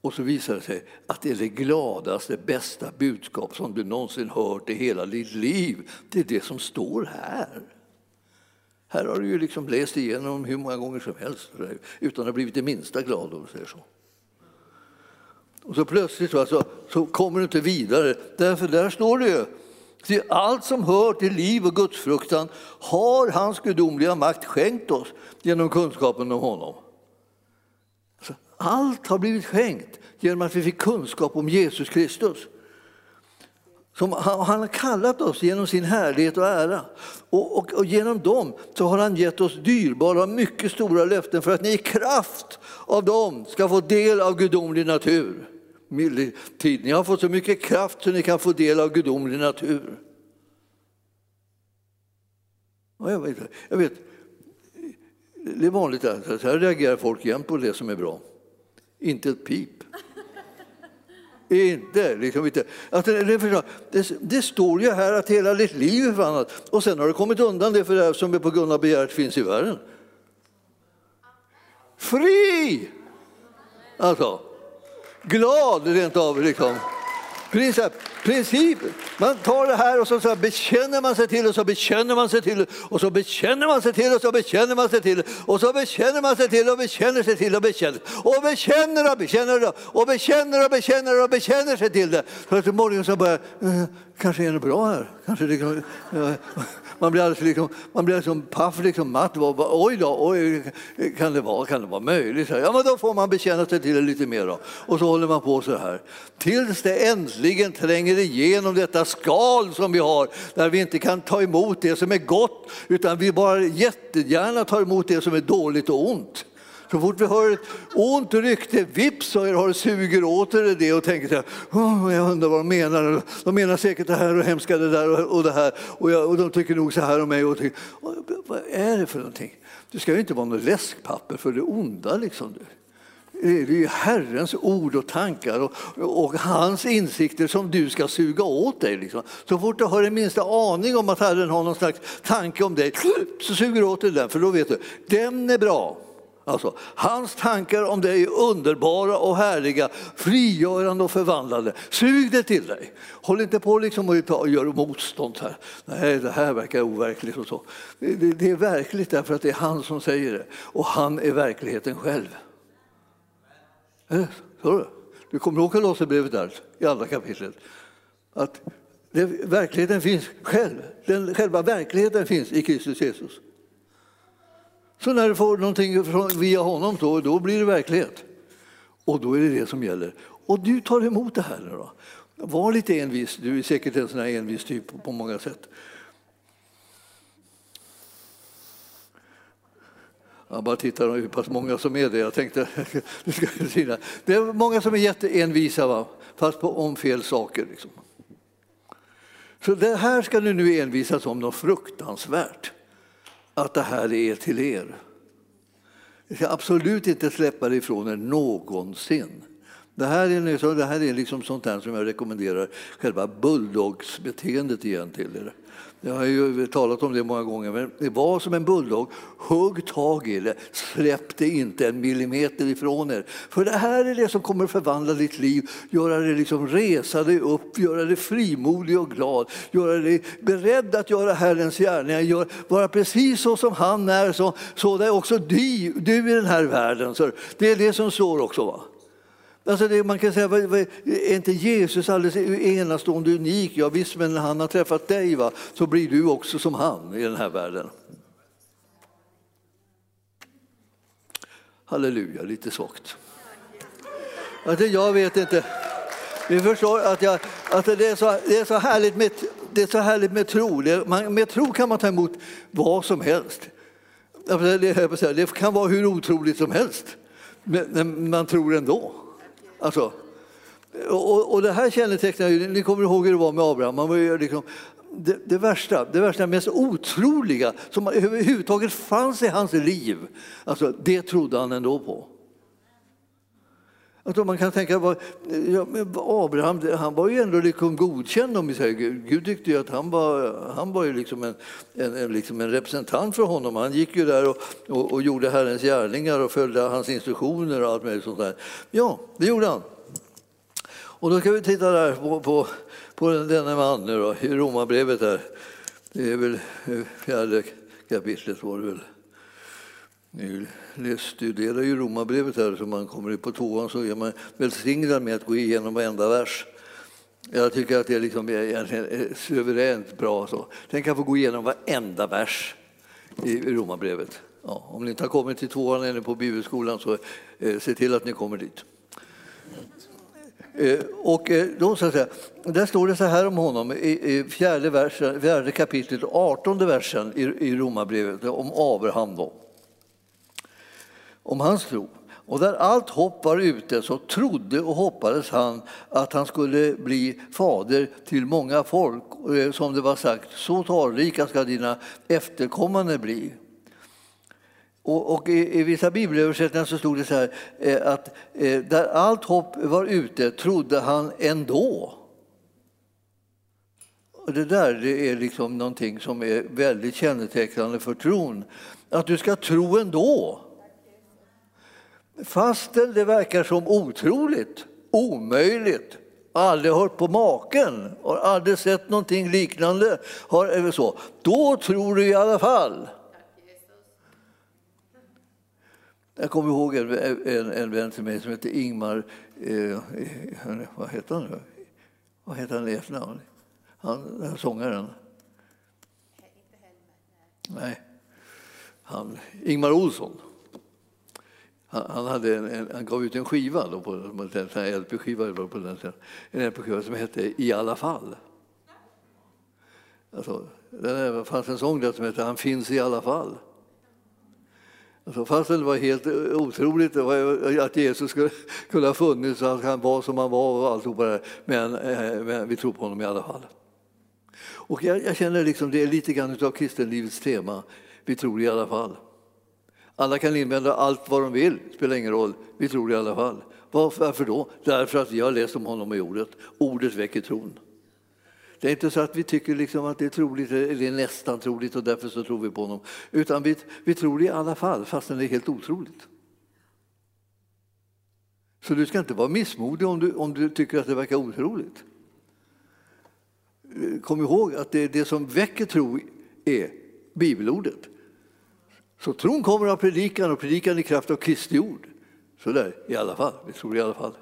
Och så visar det sig att det är det gladaste, bästa budskap som du någonsin hört i hela ditt liv. Det är det som står här. Här har du ju liksom läst igenom hur många gånger som helst utan att ha blivit det minsta glad om säger så. Och så plötsligt så, alltså, så kommer du inte vidare, därför där står det ju till allt som hör till liv och gudsfruktan har hans gudomliga makt skänkt oss genom kunskapen om honom. Alltså, allt har blivit skänkt genom att vi fick kunskap om Jesus Kristus. Som han, han har kallat oss genom sin härlighet och ära. Och, och, och, genom dem så har han gett oss dyrbara och mycket stora löften för att ni i kraft av dem ska få del av gudomlig natur. Ni har fått så mycket kraft så ni kan få del av gudomlig natur. jag, vet, jag vet, det är vanligt att här reagerar folk jämt på det som är bra. Inte ett pip. Inte, liksom inte. Att det, det, det, står ju här att hela ditt liv är förvandlat och sen har du kommit undan det för det som är på grund av begäret finns i världen. Fri! Alltså, glad rent av. Liksom. Princip. princip. Man tar det här och så, så bekänner man sig till och så bekänner man sig till och så bekänner man sig till och så bekänner man sig till och så bekänner man sig till och bekänner sig till och bekänner och bekänner och bekänner och bekänner och bekänner och bekänner sig till det. För att imorgon så börjar eh, kanske är det bra här. Kanske det kan, man blir alldeles liksom, man blir liksom paff, liksom matt. Oj då, oj, kan, det vara, kan det vara möjligt? Ja, men då får man bekänna sig till det lite mer. Då. Och så håller man på så här. Tills det äntligen tränger igenom detta skal som vi har, där vi inte kan ta emot det som är gott, utan vi bara jättegärna tar emot det som är dåligt och ont. Så fort vi hör ett ont rykte, vips så har det suger åt det, det och tänker så här, oh, jag undrar vad de menar. De menar säkert det här och hemska det där och det här och, jag, och de tycker nog så här om mig. Och, och, vad är det för någonting? Det ska ju inte vara något läskpapper för det onda. Liksom. Det är ju Herrens ord och tankar och, och, hans insikter som du ska suga åt dig. Liksom. Så fort du har den minsta aning om att Herren har någon slags tanke om dig så suger du åt dig den, för då vet du, den är bra. Alltså, hans tankar om dig är underbara och härliga, frigörande och förvandlande. Sug det till dig. Håll inte på liksom och gör motstånd. Här. Nej, det här verkar overkligt. Och så. Det, det, det är verkligt därför att det är han som säger det. Och han är verkligheten själv. Eh, du? du kommer ihåg Kolosserbrevet där i andra kapitlet? Att det, verkligheten finns själv. Den, själva verkligheten finns i Kristus Jesus. Så när du får någonting via honom då, då blir det verklighet. Och då är det det som gäller. Och du tar emot det här nu då. Var lite envis, du är säkert en sån här envis typ på många sätt. Jag bara tittar hur pass många som är det. Jag tänkte, det är många som är jätteenvisa, va? fast på, om fel saker. Liksom. Så det här ska du nu envisas om något fruktansvärt att det här är till er. Ni ska absolut inte släppa det ifrån er någonsin. Det här är, liksom- det här är liksom sånt här som jag rekommenderar själva bulldogsbeteendet igen till er. Jag har ju talat om det många gånger, men det var som en bulldog. Hugg tag i det, släpp det inte en millimeter ifrån er. För det här är det som kommer förvandla ditt liv, göra dig liksom resa dig upp, göra dig frimodig och glad, göra dig beredd att göra Herrens gärningar, vara precis så som han är, så, så är också du, du i den här världen. Så det är det som står också. Va? Alltså det, man kan säga, är inte Jesus alldeles enastående unik? Ja, visst, men när han har träffat dig va, så blir du också som han i den här världen. Halleluja, lite svagt. Alltså, jag vet inte. Vi förstår att, jag, att det, är så, det, är så härligt med, det är så härligt med tro. Det, man, med tro kan man ta emot vad som helst. Det, det kan vara hur otroligt som helst, men man tror ändå. Alltså, och, och det här kännetecknar ju, ni kommer ihåg hur det var med Abraham. Man var ju liksom, det, det, värsta, det värsta, mest otroliga som överhuvudtaget fanns i hans liv, alltså, det trodde han ändå på. Alltså man kan tänka, ja, Abraham han var ju ändå liksom godkänd om vi säger Gud. Gud tyckte ju att han var, han var ju liksom en, en, liksom en representant för honom. Han gick ju där och, och, och, gjorde Herrens gärningar och följde hans instruktioner och allt möjligt sånt där. Ja, det gjorde han. Och då ska vi titta där på, på, på denne man nu då, i Romarbrevet där. Det är väl eh, fjärde kapitlet var det väl. Ni studerar ju Romarbrevet här, så man kommer på tvåan så är man välsignad med att gå igenom varenda vers. Jag tycker att det är liksom eh, är eh, suveränt bra. Så. Tänk att få gå igenom varenda vers i Romarbrevet. Ja, om ni inte har kommit till tvåan eller på bibelskolan så eh, se till att ni kommer dit. Eh, och eh, då så att säga, där står det så här om honom i fjärde, versen, fjärde kapitlet, 18 versen i Romarbrevet om Abraham. Då. Om hans tro. Och där allt hopp var ute så trodde och hoppades han att han skulle bli fader till många folk. Eh, som det var sagt, så talrika ska dina efterkommande bli. Och, och i, i, vissa bibelöversättningar så stod det så här eh, att eh, där allt hopp var ute trodde han ändå. Och det där det är liksom någonting som är väldigt kännetecknande för tron. Att du ska tro ändå. Fastän det verkar som otroligt, omöjligt, aldrig hört på maken, har aldrig sett någonting liknande, har, eller så, då tror du i alla fall. Jag kommer ihåg en, en, en vän till mig som hette Ingmar, eh, vad heter han nu? Vad heter han i efternamn? Han, den sångaren. Nej, han, Ingmar Olsson. Han, hade en, en, han gav ut en skiva, då på, en LP-skiva, på den, en LP-skiva som hette I alla fall. Alltså, det fanns en sång där som hette Han finns i alla fall. Alltså, fastän det var helt otroligt att Jesus skulle kunna ha funnits och att han var som han var och alltihopa det men, eh, men vi tror på honom i alla fall. Och jag, jag känner liksom det är lite grann av kristenlivets tema. Vi tror i alla fall. Alla kan invända allt vad de vill, spelar ingen roll. Vi tror det i alla fall. Varför då? Därför att vi har läst om honom i ordet. Ordet väcker tron. Det är inte så att vi tycker liksom att det är troligt eller nästan troligt och därför så tror vi på honom. Utan vi, vi tror i alla fall, fastän det är helt otroligt. Så du ska inte vara missmodig om du, om du tycker att det verkar otroligt. Kom ihåg att det, det som väcker tro är bibelordet. Så tron kommer av predikan och predikan i kraft av Kristi ord. Så där, i alla fall. Vi tror i alla fall.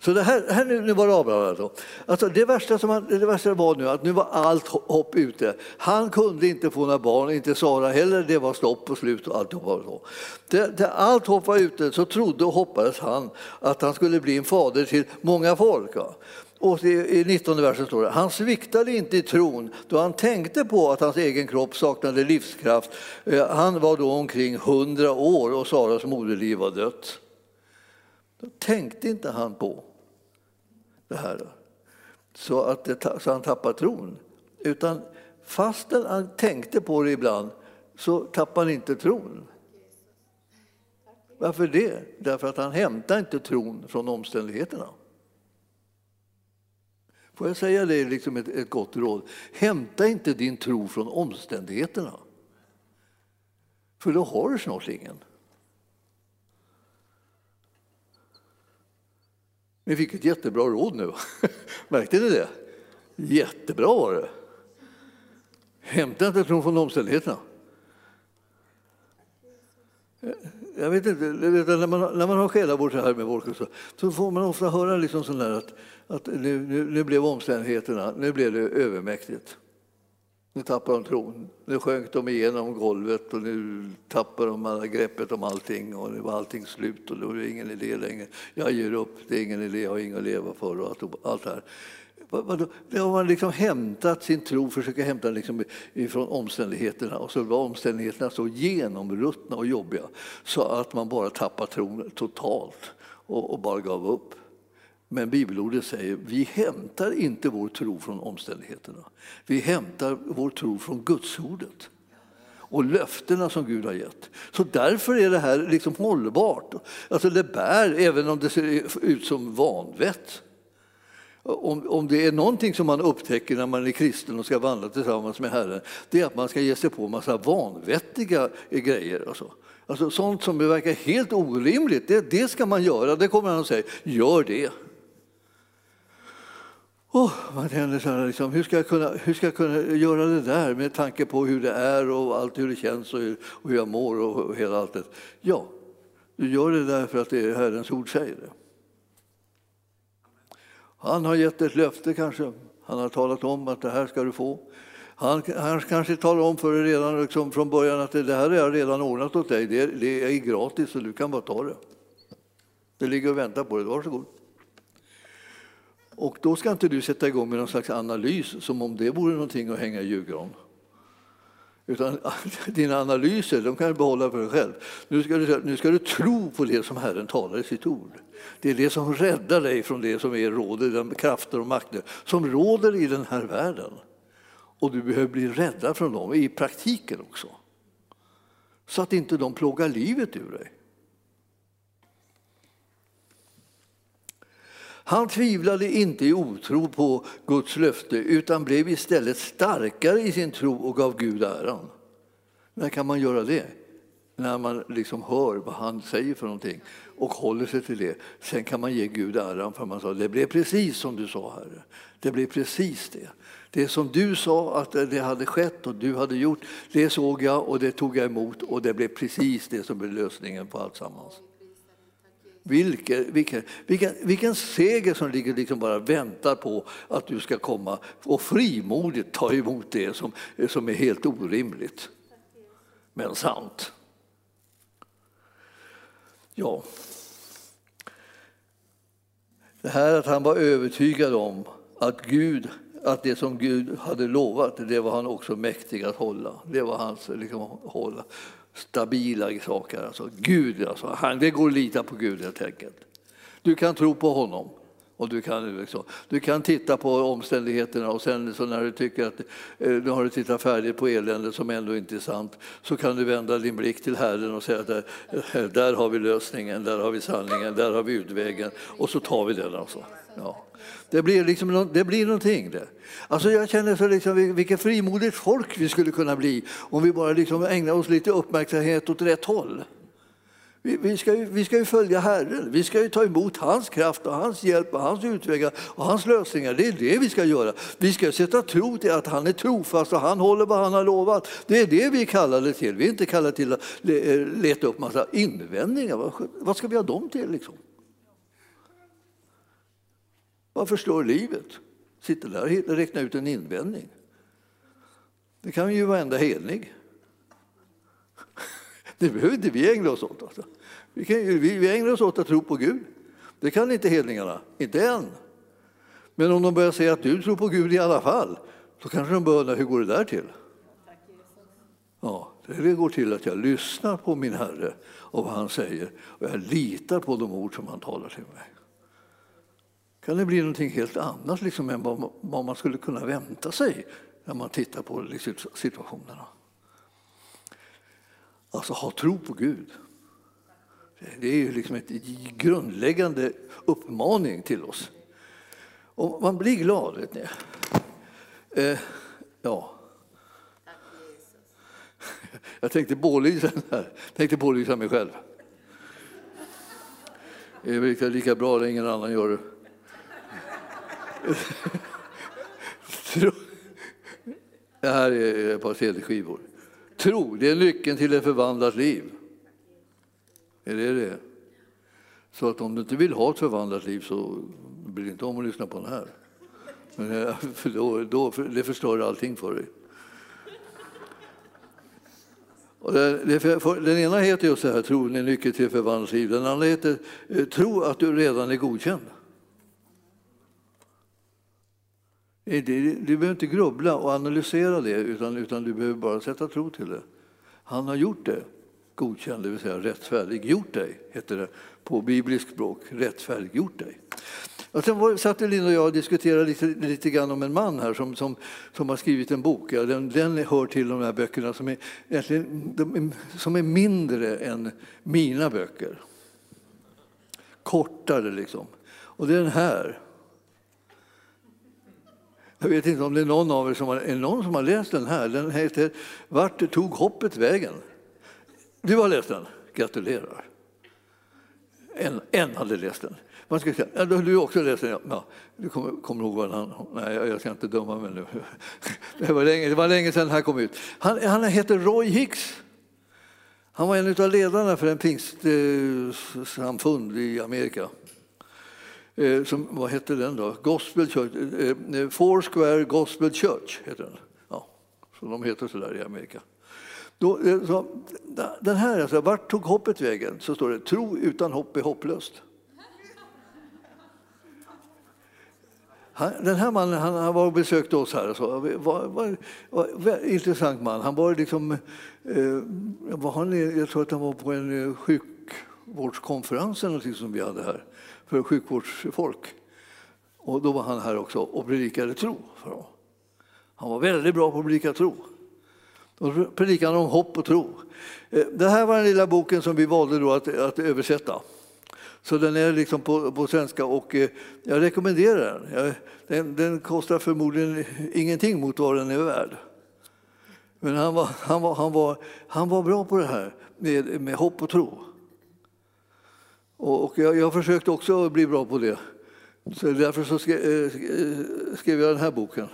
Så det här, här nu, nu var det Abraham. Alltså. Alltså det, värsta som han, det värsta var nu att nu var allt hopp ute. Han kunde inte få några barn, inte Sara heller. Det var stopp och slut och allt var så. Det, det, allt hopp var ute så trodde och hoppades han att han skulle bli en fader till många folk. Ja. Och I 19 versen står det, han sviktade inte i tron då han tänkte på att hans egen kropp saknade livskraft. Eh, han var då omkring 100 år och Saras moderliv var dött. Då tänkte inte han på det här så att det, så han tappade tron. Utan fastän han tänkte på det ibland så tappade han inte tron. Varför det? Därför att han hämtade inte tron från omständigheterna. Får jag säga det liksom ett, ett gott råd? Hämta inte din tro från omständigheterna. För då har du snart ingen. Ni fick ett jättebra råd nu. Märkte ni det? Jättebra var det. Hämta inte tron från omständigheterna. Jag vet inte, när, man, när man har själavård så här med folk så, så får man ofta höra liksom sån att, att nu, nu, nu, blev omständigheterna nu blev det övermäktigt. Nu tappade de tron. Nu sjönk de igenom golvet och nu tappade de alla greppet om allting och nu var allting slut och då är det ingen idé längre. Jag ger upp, det är ingen idé, jag har inget att leva för och allt, allt det här. Vadå, har man liksom hämtat sin tro, försöker hämta den liksom ifrån omständigheterna och så var omständigheterna så genomruttna och jobbiga så att man bara tappar tron totalt och, och bara gav upp. Men bibelordet säger vi hämtar inte vår tro från omständigheterna. Vi hämtar vår tro från Gudsordet och löftena som Gud har gett. Så därför är det här liksom hållbart. Alltså det bär, även om det ser ut som vanvett. Om, om det är någonting som man upptäcker när man är kristen och ska vandra tillsammans med Herren, det är att man ska ge sig på en massa vanvettiga grejer. Alltså. Alltså sånt som verkar helt orimligt, det, det ska man göra. Det kommer han att säga, gör det. Oh, man känner så här, liksom, hur, ska jag kunna, hur ska jag kunna göra det där med tanke på hur det är och allt hur det känns och hur, och hur jag mår och, och hela allt det. Ja, du gör det därför att det är Herrens ord säger det. Han har gett ett löfte kanske. Han har talat om att det här ska du få. Han, han kanske talar om för dig redan liksom från början att det här har jag redan ordnat åt dig. Det, det är gratis så du kan bara ta det. Det ligger och väntar på dig. Varsågod. Och då ska inte du sätta igång med någon slags analys som om det vore någonting att hänga i julgran. Utan dina analyser de kan du behålla för dig själv. Nu ska, du, nu ska du tro på det som Herren talar i sitt ord. Det är det som räddar dig från det som är råder, de krafter och makter som råder i den här världen. Och du behöver bli räddad från dem i praktiken också. Så att inte de plågar livet ur dig. Han tvivlade inte i otro på Guds löfte utan blev istället starkare i sin tro och gav Gud äran. När kan man göra det? När man liksom hör vad han säger för någonting och håller sig till det. Sen kan man ge Gud äran för man sa det blev precis som du sa Herre. Det blev precis det. Det som du sa att det hade skett och du hade gjort, det såg jag och det tog jag emot och det blev precis det som blev lösningen på allt sammans. Vilken, vilken, vilken, vilken seger som ligger liksom bara väntar på att du ska komma och frimodigt ta emot det som, som är helt orimligt. Men sant. Ja. Det här att han var övertygad om att Gud att det som Gud hade lovat, det var han också mäktig att hålla. Det var hans liksom, hålla stabila saker. Alltså, Gud, alltså, han, det går att lita på Gud helt enkelt. Du kan tro på honom. Och du, kan, liksom, du kan titta på omständigheterna och sen så när du tycker att eh, nu har du tittat färdigt på eländet som ändå inte är sant så kan du vända din blick till Herren och säga att där, eh, där har vi lösningen, där har vi sanningen, där har vi utvägen och så tar vi den. Alltså. Ja. Det blir, liksom, det blir någonting det. Alltså jag känner så liksom, vilket frimodigt folk vi skulle kunna bli om vi bara liksom ägnar oss lite uppmärksamhet åt rätt håll. Vi, vi, ska ju, vi ska ju följa Herren, vi ska ju ta emot hans kraft och hans hjälp och hans utvägar och hans lösningar. Det är det vi ska göra. Vi ska sätta tro till att han är trofast och han håller vad han har lovat. Det är det vi är kallade till. Vi är inte kallade till att eh, leta upp massa invändningar. Vad ska vi ha dem till? Liksom? Vad förstår livet? Sitter där och räknar ut en invändning. Det kan ju varenda helig. Det behöver inte vi ägna oss åt. Alltså. Vi, kan, vi, vi ägnar oss åt att tro på Gud. Det kan inte hedningarna, inte än. Men om de börjar säga att du tror på Gud i alla fall, då kanske de börjar undra hur går det där till? Ja, det går till att jag lyssnar på min Herre och vad han säger och jag litar på de ord som han talar till mig kan det bli någonting helt annat liksom, än vad man skulle kunna vänta sig när man tittar på liksom situationerna. Alltså ha tro på Gud. Det är ju liksom ett grundläggande uppmaning till oss. Och man blir glad, vet ni. Eh, ja. Jag tänkte pålysa här. tänkte pålysa mig själv. Det är lika bra när ingen annan gör det. Det här är ett par CD-skivor. Tro, det är nyckeln till ett förvandlat liv. Är det det? Så att om du inte vill ha ett förvandlat liv så blir dig inte om att lyssna på den här. Men eh, för då, då, för det förstör allting för dig. Och det, för, den ena heter just så här, tro är nyckeln till förvandlat liv. Den andra heter eh, tro att du redan är godkänd. Du behöver inte grubbla och analysera det, utan, utan du behöver bara sätta tro till det. Han har gjort det, godkänd, det vill säga rättfärdiggjort dig, heter det på bibliskt språk. Rättfärdiggjort dig. Och sen satt Linda och jag och diskuterade lite, lite grann om en man här som, som, som har skrivit en bok. Ja, den, den hör till de här böckerna som är, är, som är mindre än mina böcker. Kortare liksom. Och det är den här. Jag vet inte om det är någon av er som har, är någon som har läst den här. Den heter Vart tog hoppet vägen? Du har läst den? Gratulerar. En, en hade läst den. Man ska säga, ja, du har också läst den? Ja, du kommer, kommer ihåg vad han... Nej, jag ska inte döma mig nu. Det var länge, det var länge sedan den här kom ut. Han, han heter Roy Hicks. Han var en av ledarna för en pingstsamfund i Amerika. Eh, som, vad hette den då? Gospel Church, eh, Square Foursquare Gospel Church heter den. Ja, så de heter så där i Amerika. Då, eh, så, den här, alltså, vart tog hoppet vägen? Så står det, tro utan hopp är hopplöst. Han, den här mannen han, han var och besökte oss här. Och så. Var, var, var, var intressant man. Han var liksom, eh, var han, jag tror att han var på en eh, sjukvårdskonferens eller som vi hade här för sjukvårdsfolk. Och då var han här också och predikade tro för dem. Han var väldigt bra på att predika tro. Och predikade om hopp och tro. Eh, det här var den lilla boken som vi valde då att, att översätta. Så den är liksom på, på svenska och eh, jag rekommenderar den. den. Den kostar förmodligen ingenting mot vad den är värd. Men han var, han var, han var, han var bra på det här med, med hopp och tro. Och, och jag, jag försökte också bli bra på det. Så därför så skrev, eh, skrev jag den här boken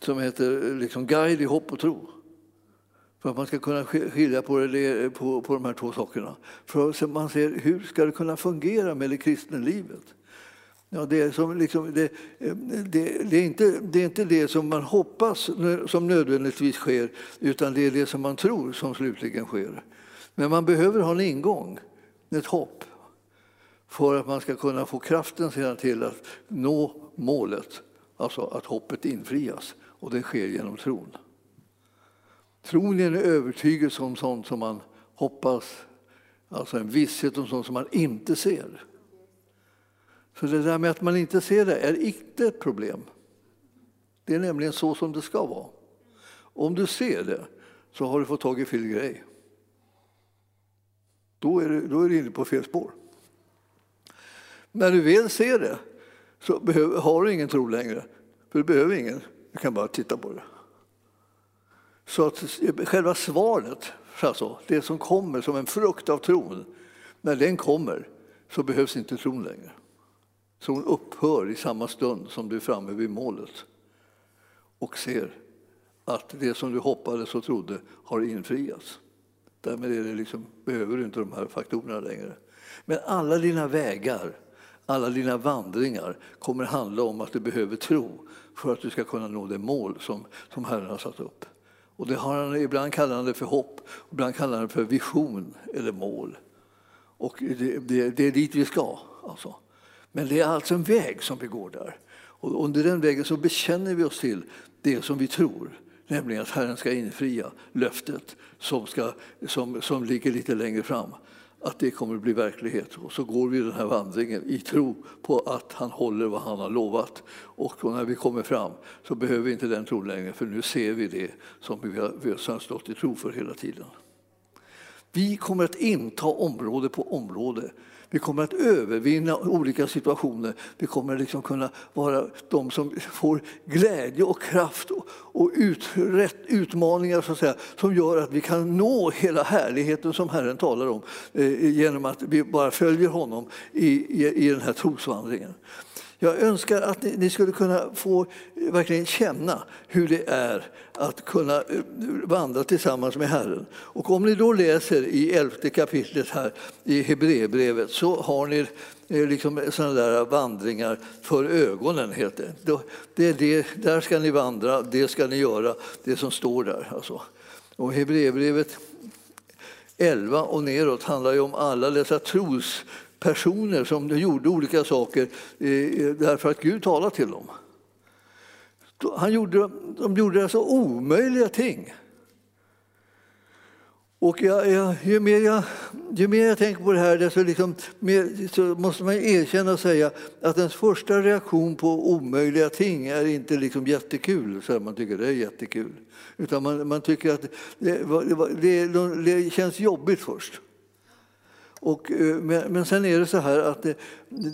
som heter liksom Guide i hopp och tro. För att man ska kunna skilja på, det, på, på de här två sakerna. För att man ser hur ska det kunna fungera med det kristna livet. Ja, det, är som liksom, det, eh, det, det, är inte, det är inte det som man hoppas som nödvändigtvis sker utan det är det som man tror som slutligen sker. Men man behöver ha en ingång, ett hopp för att man ska kunna få kraften sedan till att nå målet, alltså att hoppet infrias. Och det sker genom tron. Tron är en övertygelse om sånt som man hoppas, alltså en visshet om sånt som man inte ser. Så det där med att man inte ser det är inte ett problem. Det är nämligen så som det ska vara. Om du ser det så har du fått tag i fel grej. Då är du, då är du inne på fel spår. När du väl ser det så behöver, har du ingen tro längre. För du behöver ingen, du kan bara titta på det. Så att själva svaret, alltså, det som kommer som en frukt av tron, när den kommer så behövs inte tron längre. Tron upphör i samma stund som du är framme vid målet och ser att det som du hoppades och trodde har infriats. Därmed är det liksom, behöver du inte de här faktorerna längre. Men alla dina vägar, alla dina vandringar kommer handla om att du behöver tro för att du ska kunna nå det mål som, som Herren har satt upp. Och det har han, ibland kallar han det för hopp, ibland kallar han det för vision eller mål. Och det, det, det är dit vi ska. Alltså. Men det är alltså en väg som vi går där. Och under den vägen så bekänner vi oss till det som vi tror, nämligen att Herren ska infria löftet som, ska, som, som ligger lite längre fram att det kommer att bli verklighet. Och så går vi den här vandringen i tro på att han håller vad han har lovat. Och när vi kommer fram så behöver vi inte den tron längre för nu ser vi det som vi har, vi har stått i tro för hela tiden. Vi kommer att inta område på område vi kommer att övervinna olika situationer. Vi kommer liksom kunna vara de som får glädje och kraft och, och ut, rätt, utmaningar så att säga, som gör att vi kan nå hela härligheten som Herren talar om eh, genom att vi bara följer honom i, i, i den här trosvandringen. Jag önskar att ni skulle kunna få eh, verkligen känna hur det är att kunna eh, vandra tillsammans med Herren. Och om ni då läser i elfte kapitlet här i Hebreerbrevet så har ni eh, liksom sådana där vandringar för ögonen. Helt det är det, där ska ni vandra, det ska ni göra, det som står där. Alltså. Och Hebreerbrevet 11 och neråt handlar ju om alla dessa tros personer som gjorde olika saker eh, eh, därför att Gud talade till dem. Han gjorde, de gjorde alltså omöjliga ting. Och jag, jag, ju, mer jag, ju mer jag tänker på det här desto liksom, mer, så måste man erkänna och säga att ens första reaktion på omöjliga ting är inte liksom jättekul, så man tycker det är jättekul. Utan man, man tycker att det, det, det, det känns jobbigt först. Och, eh, men sen är det så här att det,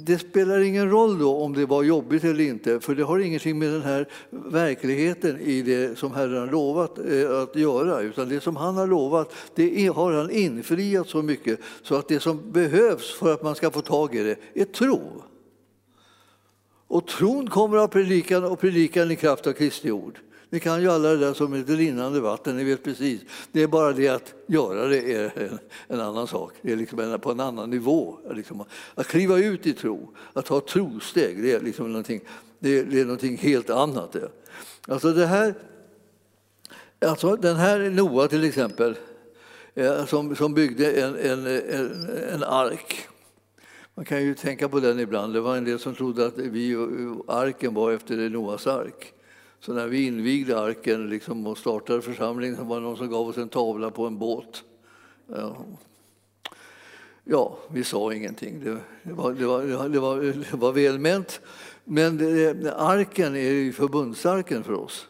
det, spelar ingen roll då om det var jobbigt eller inte, för det har ingenting med den här verkligheten i det som Herren har lovat eh, att göra, utan det som han har lovat, det har han infriat så mycket så att det som behövs för att man ska få tag i det är tro. Och tron kommer av predikan och predikan i kraft av Kristi ord. Ni kan ju alla det där som ett rinnande vatten, ni vet precis. Det är bara det att göra det är en, en annan sak, det är liksom på en annan nivå. Liksom, att kliva ut i tro, att ta trosteg, det är, liksom någonting, det är, det är någonting helt annat. Det. Alltså det här, alltså den här Noa till exempel, eh, som, som byggde en, en, en, en ark Man kan ju tänka på den ibland. Det var en del som trodde att vi, arken var efter Noas ark. Så när vi invigde arken liksom, och startade församlingen var det någon som gav oss en tavla på en båt. Ja, vi sa ingenting. Det, det, var, det, var, det, var, det var välment. Men det, arken är ju förbundsarken för oss.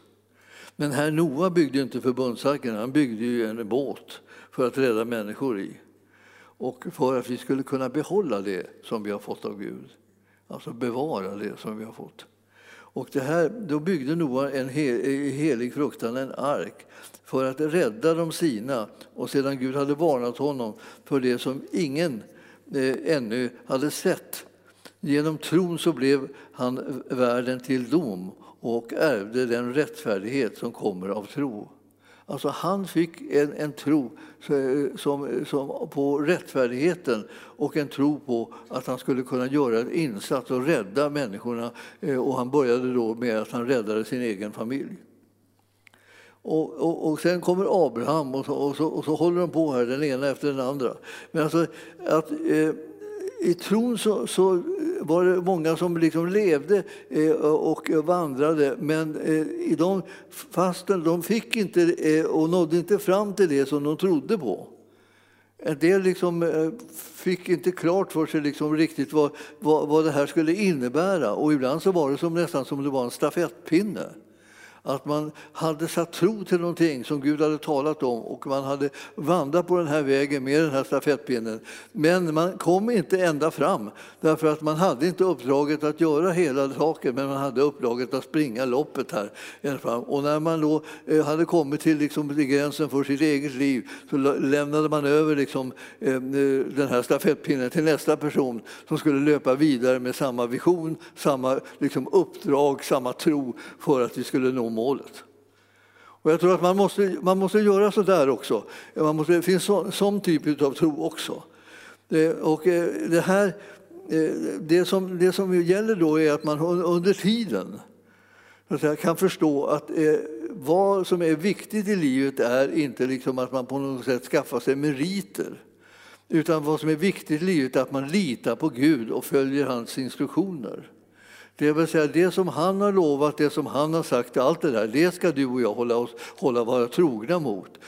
Men här Noa byggde inte förbundsarken, han byggde ju en båt för att rädda människor i. Och för att vi skulle kunna behålla det som vi har fått av Gud. Alltså bevara det som vi har fått. Och det här, då byggde Noa en eh, helig fruktan, en ark, för att rädda de sina. Och sedan Gud hade varnat honom för det som ingen eh, ännu hade sett. Genom tron så blev han världen till dom och ärvde den rättfärdighet som kommer av tro. Alltså han fick en, en tro som, som, på rättfärdigheten och en tro på att han skulle kunna göra en insats och rädda människorna. Eh, och han började då med att han räddade sin egen familj. Och, och, och sen kommer Abraham och så, och, så, och så håller de på här, den ena efter den andra. Men alltså, att, eh, i tron så, så, var det många som liksom levde eh, och vandrade men eh, i de fasten de fick inte eh, och nådde inte fram till det som de trodde på. En del liksom fick inte klart för sig liksom riktigt vad, vad, vad det här skulle innebära och ibland så var det som, nästan som det var en stafettpinne. Att man hade satt tro till någonting som Gud hade talat om och man hade vandrat på den här vägen med den här stafettpinnen. Men man kom inte ända fram därför att man hade inte uppdraget att göra hela saken men man hade uppdraget att springa loppet här. Och när man då eh, hade kommit till liksom gränsen för sitt eget liv så lämnade man över liksom eh, eh, den här stafettpinnen till nästa person som skulle löpa vidare med samma vision, samma liksom uppdrag, samma tro för att vi skulle nå målet. Och jag tror att man måste, man måste göra så där också. Man måste, det finns så, sån typ av tro också. Det, och eh, det, här, eh, det, som, det som gäller då är att man under tiden kan förstå att vad som är viktigt i livet är inte liksom att man på något sätt skaffar sig meriter. Utan vad som är viktigt i livet är att man litar på Gud och följer hans instruktioner. Det vill säga det som han har lovat, det som han har sagt, allt det där, det ska du och jag hålla, oss, hålla vara trogna mot.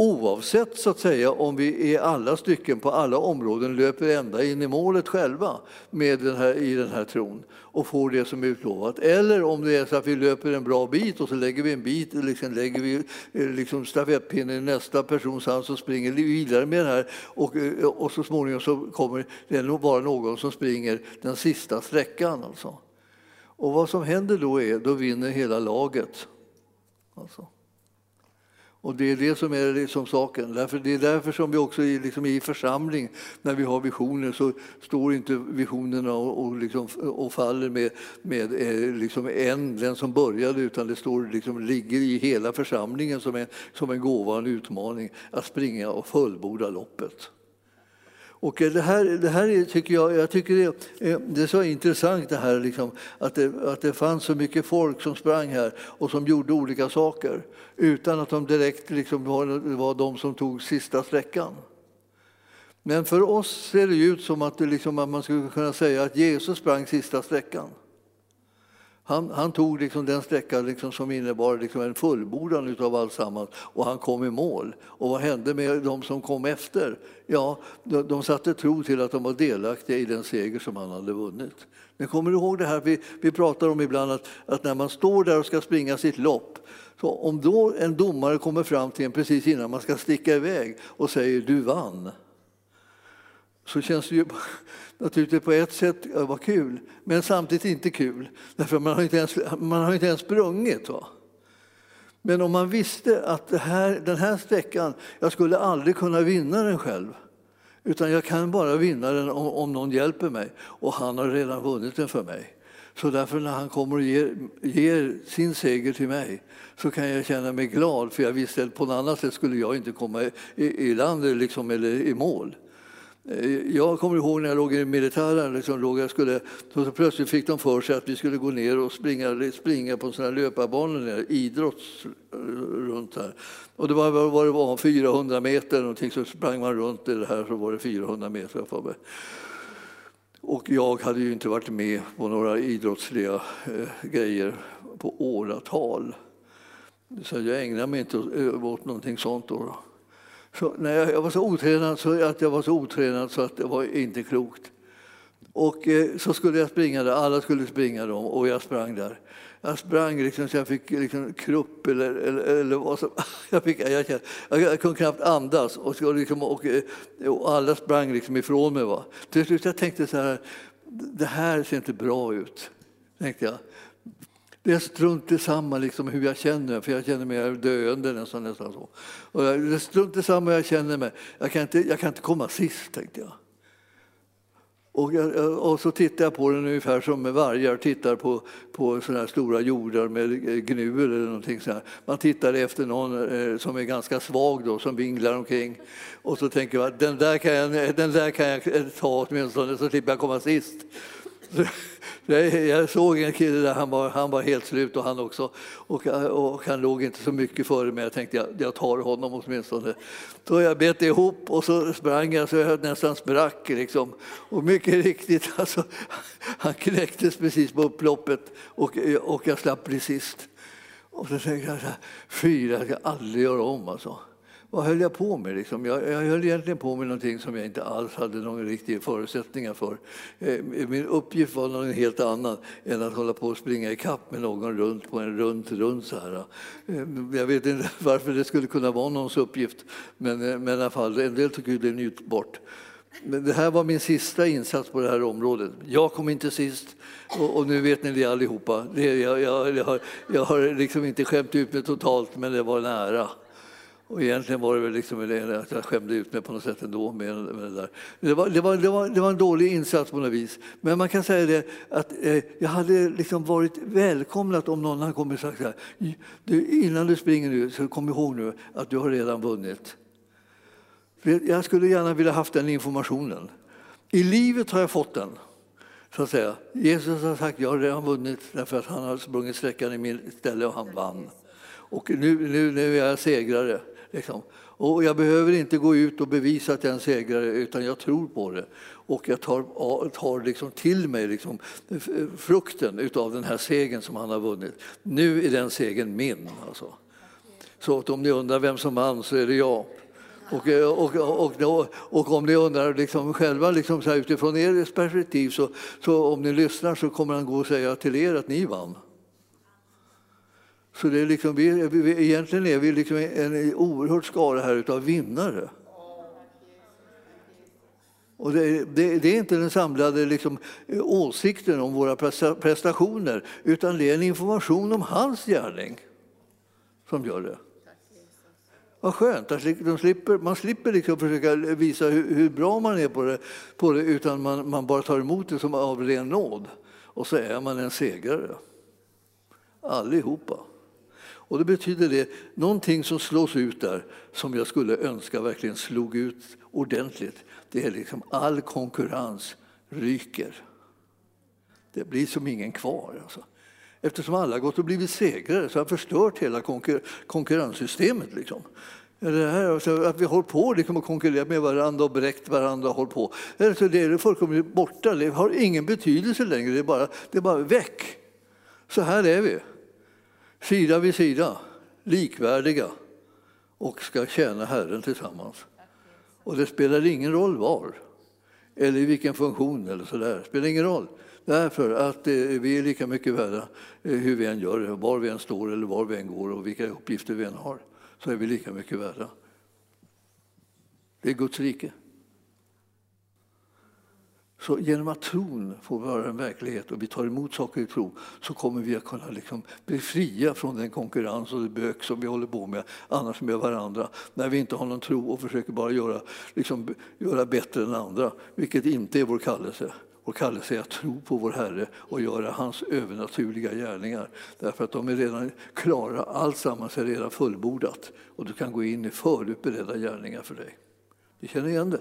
Oavsett så att säga om vi i alla stycken på alla områden löper ända in i målet själva med den här, i den här tron och får det som är utlovat. Eller om det är så att vi löper en bra bit och så lägger vi en bit, liksom lägger vi eh, liksom stafettpinnen i nästa persons hand som springer vidare med det här och, eh, och så småningom så kommer det nog vara någon som springer den sista sträckan. Alltså. Och vad som händer då är, då vinner hela laget. Alltså. Och det är det som är liksom saken. Därför, det är därför som vi också i, liksom i församling, när vi har visioner, så står inte visionerna och, och, liksom, och faller med, med eh, liksom en, den som började, utan det står, liksom, ligger i hela församlingen som en, som en gåva, en utmaning, att springa och fullborda loppet. Och eh, det här, det här tycker jag, jag tycker det, eh, det är så intressant det här liksom, att, det, att det fanns så mycket folk som sprang här och som gjorde olika saker utan att de direkt liksom var, var de som tog sista sträckan. Men för oss ser det ut som att, det liksom, att man skulle kunna säga att Jesus sprang sista sträckan. Han, han, tog liksom den sträcka liksom som innebar liksom en fullbordan av alltsammans och han kom i mål. Och vad hände med de som kom efter? Ja, de, de satte tro till att de var delaktiga i den seger som han hade vunnit. Men kommer du ihåg det här vi, vi pratar om ibland att, att när man står där och ska springa sitt lopp så om då en domare kommer fram till en precis innan man ska sticka iväg och säger du vann så känns det ju naturligtvis på ett sätt eh, var kul, men samtidigt inte kul. Därför man har inte ens, man har inte ens sprungit. Va? Men om man visste att här, den här sträckan, jag skulle aldrig kunna vinna den själv. Utan jag kan bara vinna den om, om någon hjälper mig. Och han har redan vunnit den för mig. Så därför när han kommer och ger, ger, sin seger till mig så kan jag känna mig glad för jag visste att på något annat sätt skulle jag inte komma i, i land liksom, eller i mål. Eh, jag kommer ihåg när jag låg i militären, liksom låg jag skulle, så plötsligt fick de för sig att vi skulle gå ner och springa, springa på såna löparbanor, idrotts, eh, runt här. Och det var vad det var, 400 meter någonting, så sprang man runt i det här så var det 400 meter. Och jag hade ju inte varit med på några idrottsliga eh, grejer på åratal. Så jag ägnade mig inte åt, eh, åt någonting sånt. Då. Så, nej, jag var så otränad så att jag var så otränad så att det var inte klokt. Och eh, så skulle jag springa där, alla skulle springa dem och jag sprang där. Jag sprang liksom så jag fick liksom krupp eller, eller, eller vad som... Jag, fick, jag, jag, jag jag kunde knappt andas och, och, liksom, och, eh, och alla sprang liksom ifrån mig. Va? Till slut jag tänkte så här, det här ser inte bra ut. Tänkte jag. Det är strunt samma liksom hur jag känner för jag känner mig döende nästan, nästan så. Och det är strunt samma hur jag känner mig. Jag kan, inte, jag kan inte komma sist, tänkte jag. Och, jag, och, så tittar jag på den ungefär som vargar tittar på, på såna här stora jordar med gnuer eller någonting sånt. Man tittar efter någon eh, som är ganska svag då, som vinglar omkring. Och så tänker jag den där kan jag, den där kan jag ta åtminstone så slipper jag komma sist. Jag såg en kille där, han var, han var helt slut och han också. Och, och han låg inte så mycket före mig. Jag tänkte jag, jag tar honom åtminstone. Så jag bet ihop och så sprang jag så jag nästan sprack. Liksom. Och mycket riktigt, alltså, han knäcktes precis på upploppet och, och jag slapp bli sist. Och så tänkte jag, fy, det ska jag aldrig göra om. Alltså vad höll jag på med? Liksom? Jag, jag höll egentligen på med någonting som jag inte alls hade någon riktig förutsättningar för. Eh, min uppgift var någon helt annat än att hålla på och springa i kapp med någon runt på en runt, runt så här. Eh, jag vet inte varför det skulle kunna vara någons uppgift, men, eh, men i alla fall, en del tog ju det ut bort. Men det här var min sista insats på det här området. Jag kom inte sist och, och nu vet ni det allihopa. Det, jag, jag, jag, har, jag har liksom inte skämt ut mig totalt, men det var nära. Och egentligen var det väl liksom att jag skämde ut mig på något sätt ändå med, med det där. Det var, det, var, det, var, det var en dålig insats på något vis. Men man kan säga det att eh, jag hade liksom varit välkomnat om någon hade kommit och sagt så här, du, innan du springer nu så kom ihåg nu att du har redan vunnit. Jag skulle gärna vilja haft den informationen. I livet har jag fått den. Så att säga. Jesus har sagt jag har redan vunnit därför att han har sprungit sträckan i mitt ställe och han vann. Och nu, nu, nu är jag segrare. Liksom. Och jag behöver inte gå ut och bevisa att jag är en segrare, utan jag tror på det. Och jag tar, tar liksom till mig liksom frukten av den här segern som han har vunnit. Nu är den segern min. Alltså. Så att om ni undrar vem som vann så är det jag. Och, och, och, och, om ni undrar liksom själva liksom så utifrån ert perspektiv så, så om ni lyssnar så kommer han gå och säga till er att ni vann. Så det är liksom, vi, vi, egentligen är vi liksom en oerhört skara här av vinnare. Och det, det, det, är inte den samlade liksom, åsikten om våra prestationer utan det är en information om hans gärning som gör det. Vad skönt att de slipper, man slipper liksom försöka visa hur, hur, bra man är på det, på det utan man, man bara tar emot det som av ren nåd. Och så är man en segrare. Allihopa. Och det betyder det, någonting som slås ut där, som jag skulle önska verkligen slog ut ordentligt, det är liksom all konkurrens ryker. Det blir som ingen kvar. Alltså. Eftersom alla gått och blivit segrare så har förstört hela konkur konkurrenssystemet. Liksom. Det här, alltså, att vi håller på liksom att konkurrera med varandra och bräckt varandra. Håller på. Alltså, det är fullkomligt borta, det har ingen betydelse längre, det är bara, det är bara väck. Så här är vi sida vid sida, likvärdiga och ska tjäna Herren tillsammans. Och det spelar ingen roll var eller i vilken funktion eller så där. Det spelar ingen roll. Därför att eh, vi är lika mycket värda eh, hur vi än gör var vi än står eller var vi än går och vilka uppgifter vi än har. Så är vi lika mycket värda. Det är Guds rike. Så genom att tron får vara en verklighet och vi tar emot saker i tro så kommer vi att kunna liksom bli fria från den konkurrens och det bök som vi håller på med annars med varandra. När vi inte har någon tro och försöker bara göra, liksom, göra bättre än andra, vilket inte är vår kallelse. Vår kallelse är att tro på vår Herre och göra hans övernaturliga gärningar. Därför att de är redan klara, alltsammans är redan fullbordat och du kan gå in i förutberedda gärningar för dig. Du känner igen det?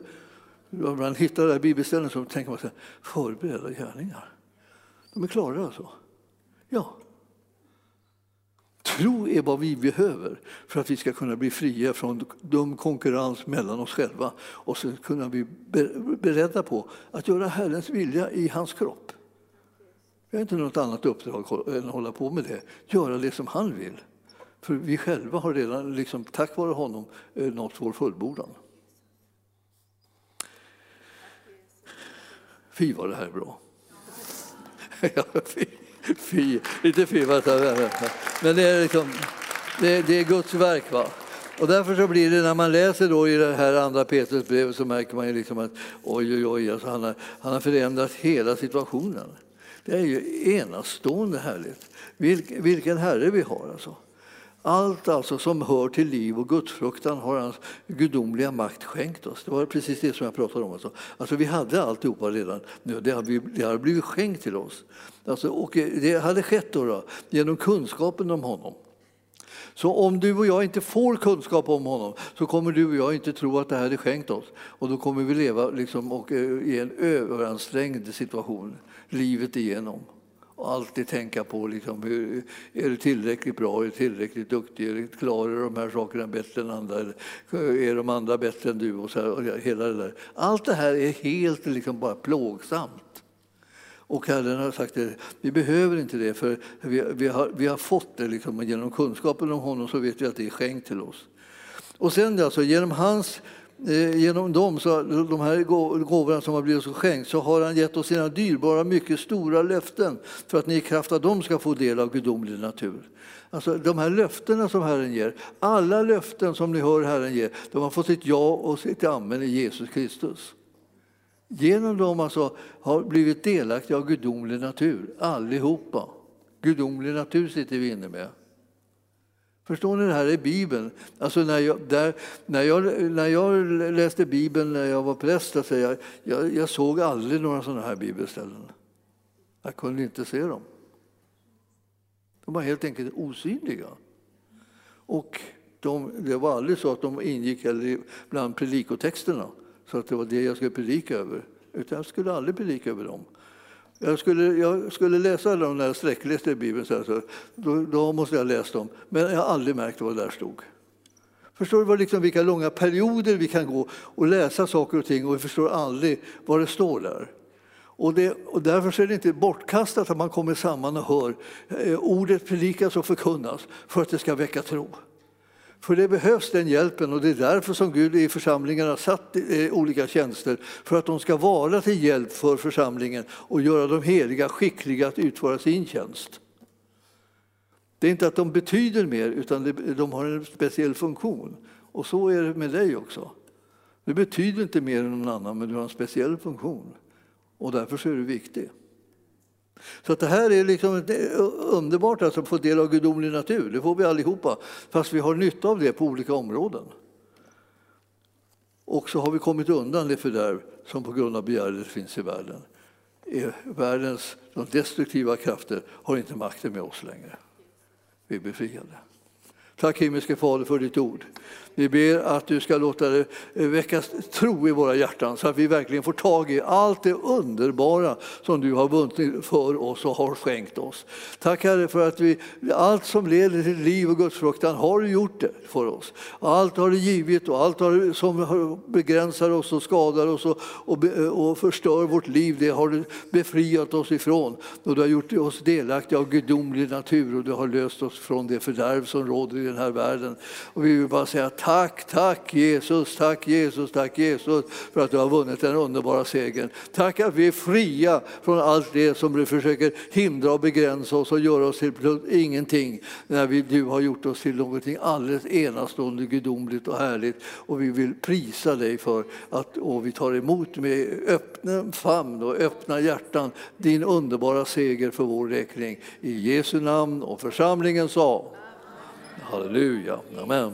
Man hittar där bibelställen så tänker man så här, förberedda gärningar. De är klara alltså. Ja. Tro är vad vi behöver för att vi ska kunna bli fria från dum konkurrens mellan oss själva och så kunna bli beredda på att göra Herrens vilja i hans kropp. Vi har inte något annat uppdrag än att hålla på med det, göra det som han vill. För vi själva har redan, liksom, tack vare honom, eh, nått vår fullbordan. Fy vad det här är bra. fy, fy, lite fy Men det är, liksom, det, det är Guds verk. Va? Och därför så blir det när man läser då i det här andra Petrus brev så märker man ju liksom att oj, oj, oj, alltså han, har, han har förändrat hela situationen. Det är ju enastående härligt. Vilken, vilken Herre vi har alltså. Allt alltså som hör till liv och gudsfruktan har hans gudomliga makt skänkt oss. Det var precis det som jag pratade om. Alltså, alltså vi hade alltihopa redan. Det hade, det hade blivit skänkt till oss. Alltså, och eh, det hade skett då, då genom kunskapen om honom. Så om du och jag inte får kunskap om honom så kommer du och jag inte tro att det här är skänkt oss. Och då kommer vi leva liksom, och, eh, i en överansträngd situation livet igenom och alltid tänka på liksom, hur, är du tillräckligt bra, är du tillräckligt duktig, klarar du de här sakerna bättre än andra, är de andra bättre än du? Och så här, och hela det där. Allt det här är helt liksom bara plågsamt. Och Herren har sagt att vi behöver inte det, för vi, vi, har, vi har fått det liksom, genom kunskapen om honom så vet vi att det är skänkt till oss. Och sen alltså, genom hans Eh, genom dem, så, de här gåvorna som har blivit så skänkt, så har han gett oss sina dyrbara, mycket stora löften för att ni i kraft av dem ska få del av gudomlig natur. Alltså, de här löftena som Herren ger, alla löften som ni hör Herren ge, de har fått sitt ja och sitt amen i Jesus Kristus. Genom dem alltså har blivit delaktiga av gudomlig natur, allihopa. Gudomlig natur sitter vi inne med. Förstår ni det här är Bibeln? Alltså när, jag, där, när, jag, när jag läste Bibeln när jag var präst, alltså jag, jag, jag såg aldrig några sådana här bibelställen. Jag kunde inte se dem. De var helt enkelt osynliga. Och de, det var aldrig så att de ingick bland predikotexterna, så att det var det jag skulle predika över. Utan jag skulle aldrig predika över dem. Jag skulle, jag skulle läsa dem när jag sträckläste Bibeln, så här, då, då, måste jag läsa dem. Men jag har aldrig märkt vad där stod. Förstår du vad, liksom, vilka långa perioder vi kan gå och läsa saker och ting och vi förstår aldrig vad det står där. Och, det, och därför är det inte bortkastat att man kommer samman och hör eh, ordet predikas och förkunnas för att det ska väcka tro. För det behövs den hjälpen och det är därför som Gud i församlingarna har satt eh, olika tjänster för att de ska vara till hjälp för församlingen och göra de heliga skickliga att utföra sin tjänst. Det är inte att de betyder mer utan de har en speciell funktion. Och så är det med dig också. Du betyder inte mer än någon annan men du har en speciell funktion och därför är du viktig. Så att det här är liksom eh, underbart alltså, att få del av gudomlig natur. Det får vi allihopa, fast vi har nytta av det på olika områden. Och så har vi kommit undan det fördärv som på grund av begäret finns i världen. Världens de destruktiva krafter har inte makten med oss längre. Vi är befriade. Tack himmelske Fader för ditt ord. Vi ber att du ska låta det eh, väckas tro i våra hjärtan så att vi verkligen får tag i allt det underbara som du har vunnit för oss och har skänkt oss. Tack Herre för att vi, allt som leder till liv och gudsfruktan har du gjort det för oss. Allt har du givit och allt har, som begränsar oss och skadar oss och, och, och förstör vårt liv, det har du befriat oss ifrån. Och du har gjort oss delaktiga av gudomlig natur och du har löst oss från det fördärv som råder i den här världen. Och vi vill bara säga Tack, tack Jesus, tack Jesus, tack Jesus för att du har vunnit den underbara segern. Tack att vi är fria från allt det som du försöker hindra och begränsa oss och göra oss till ingenting när vi, du har gjort oss till någonting alldeles enastående, gudomligt och härligt. Och vi vill prisa dig för att och vi tar emot med öppna famn och öppna hjärtan din underbara seger för vår räkning. I Jesu namn och församlingen sa Halleluja, amen.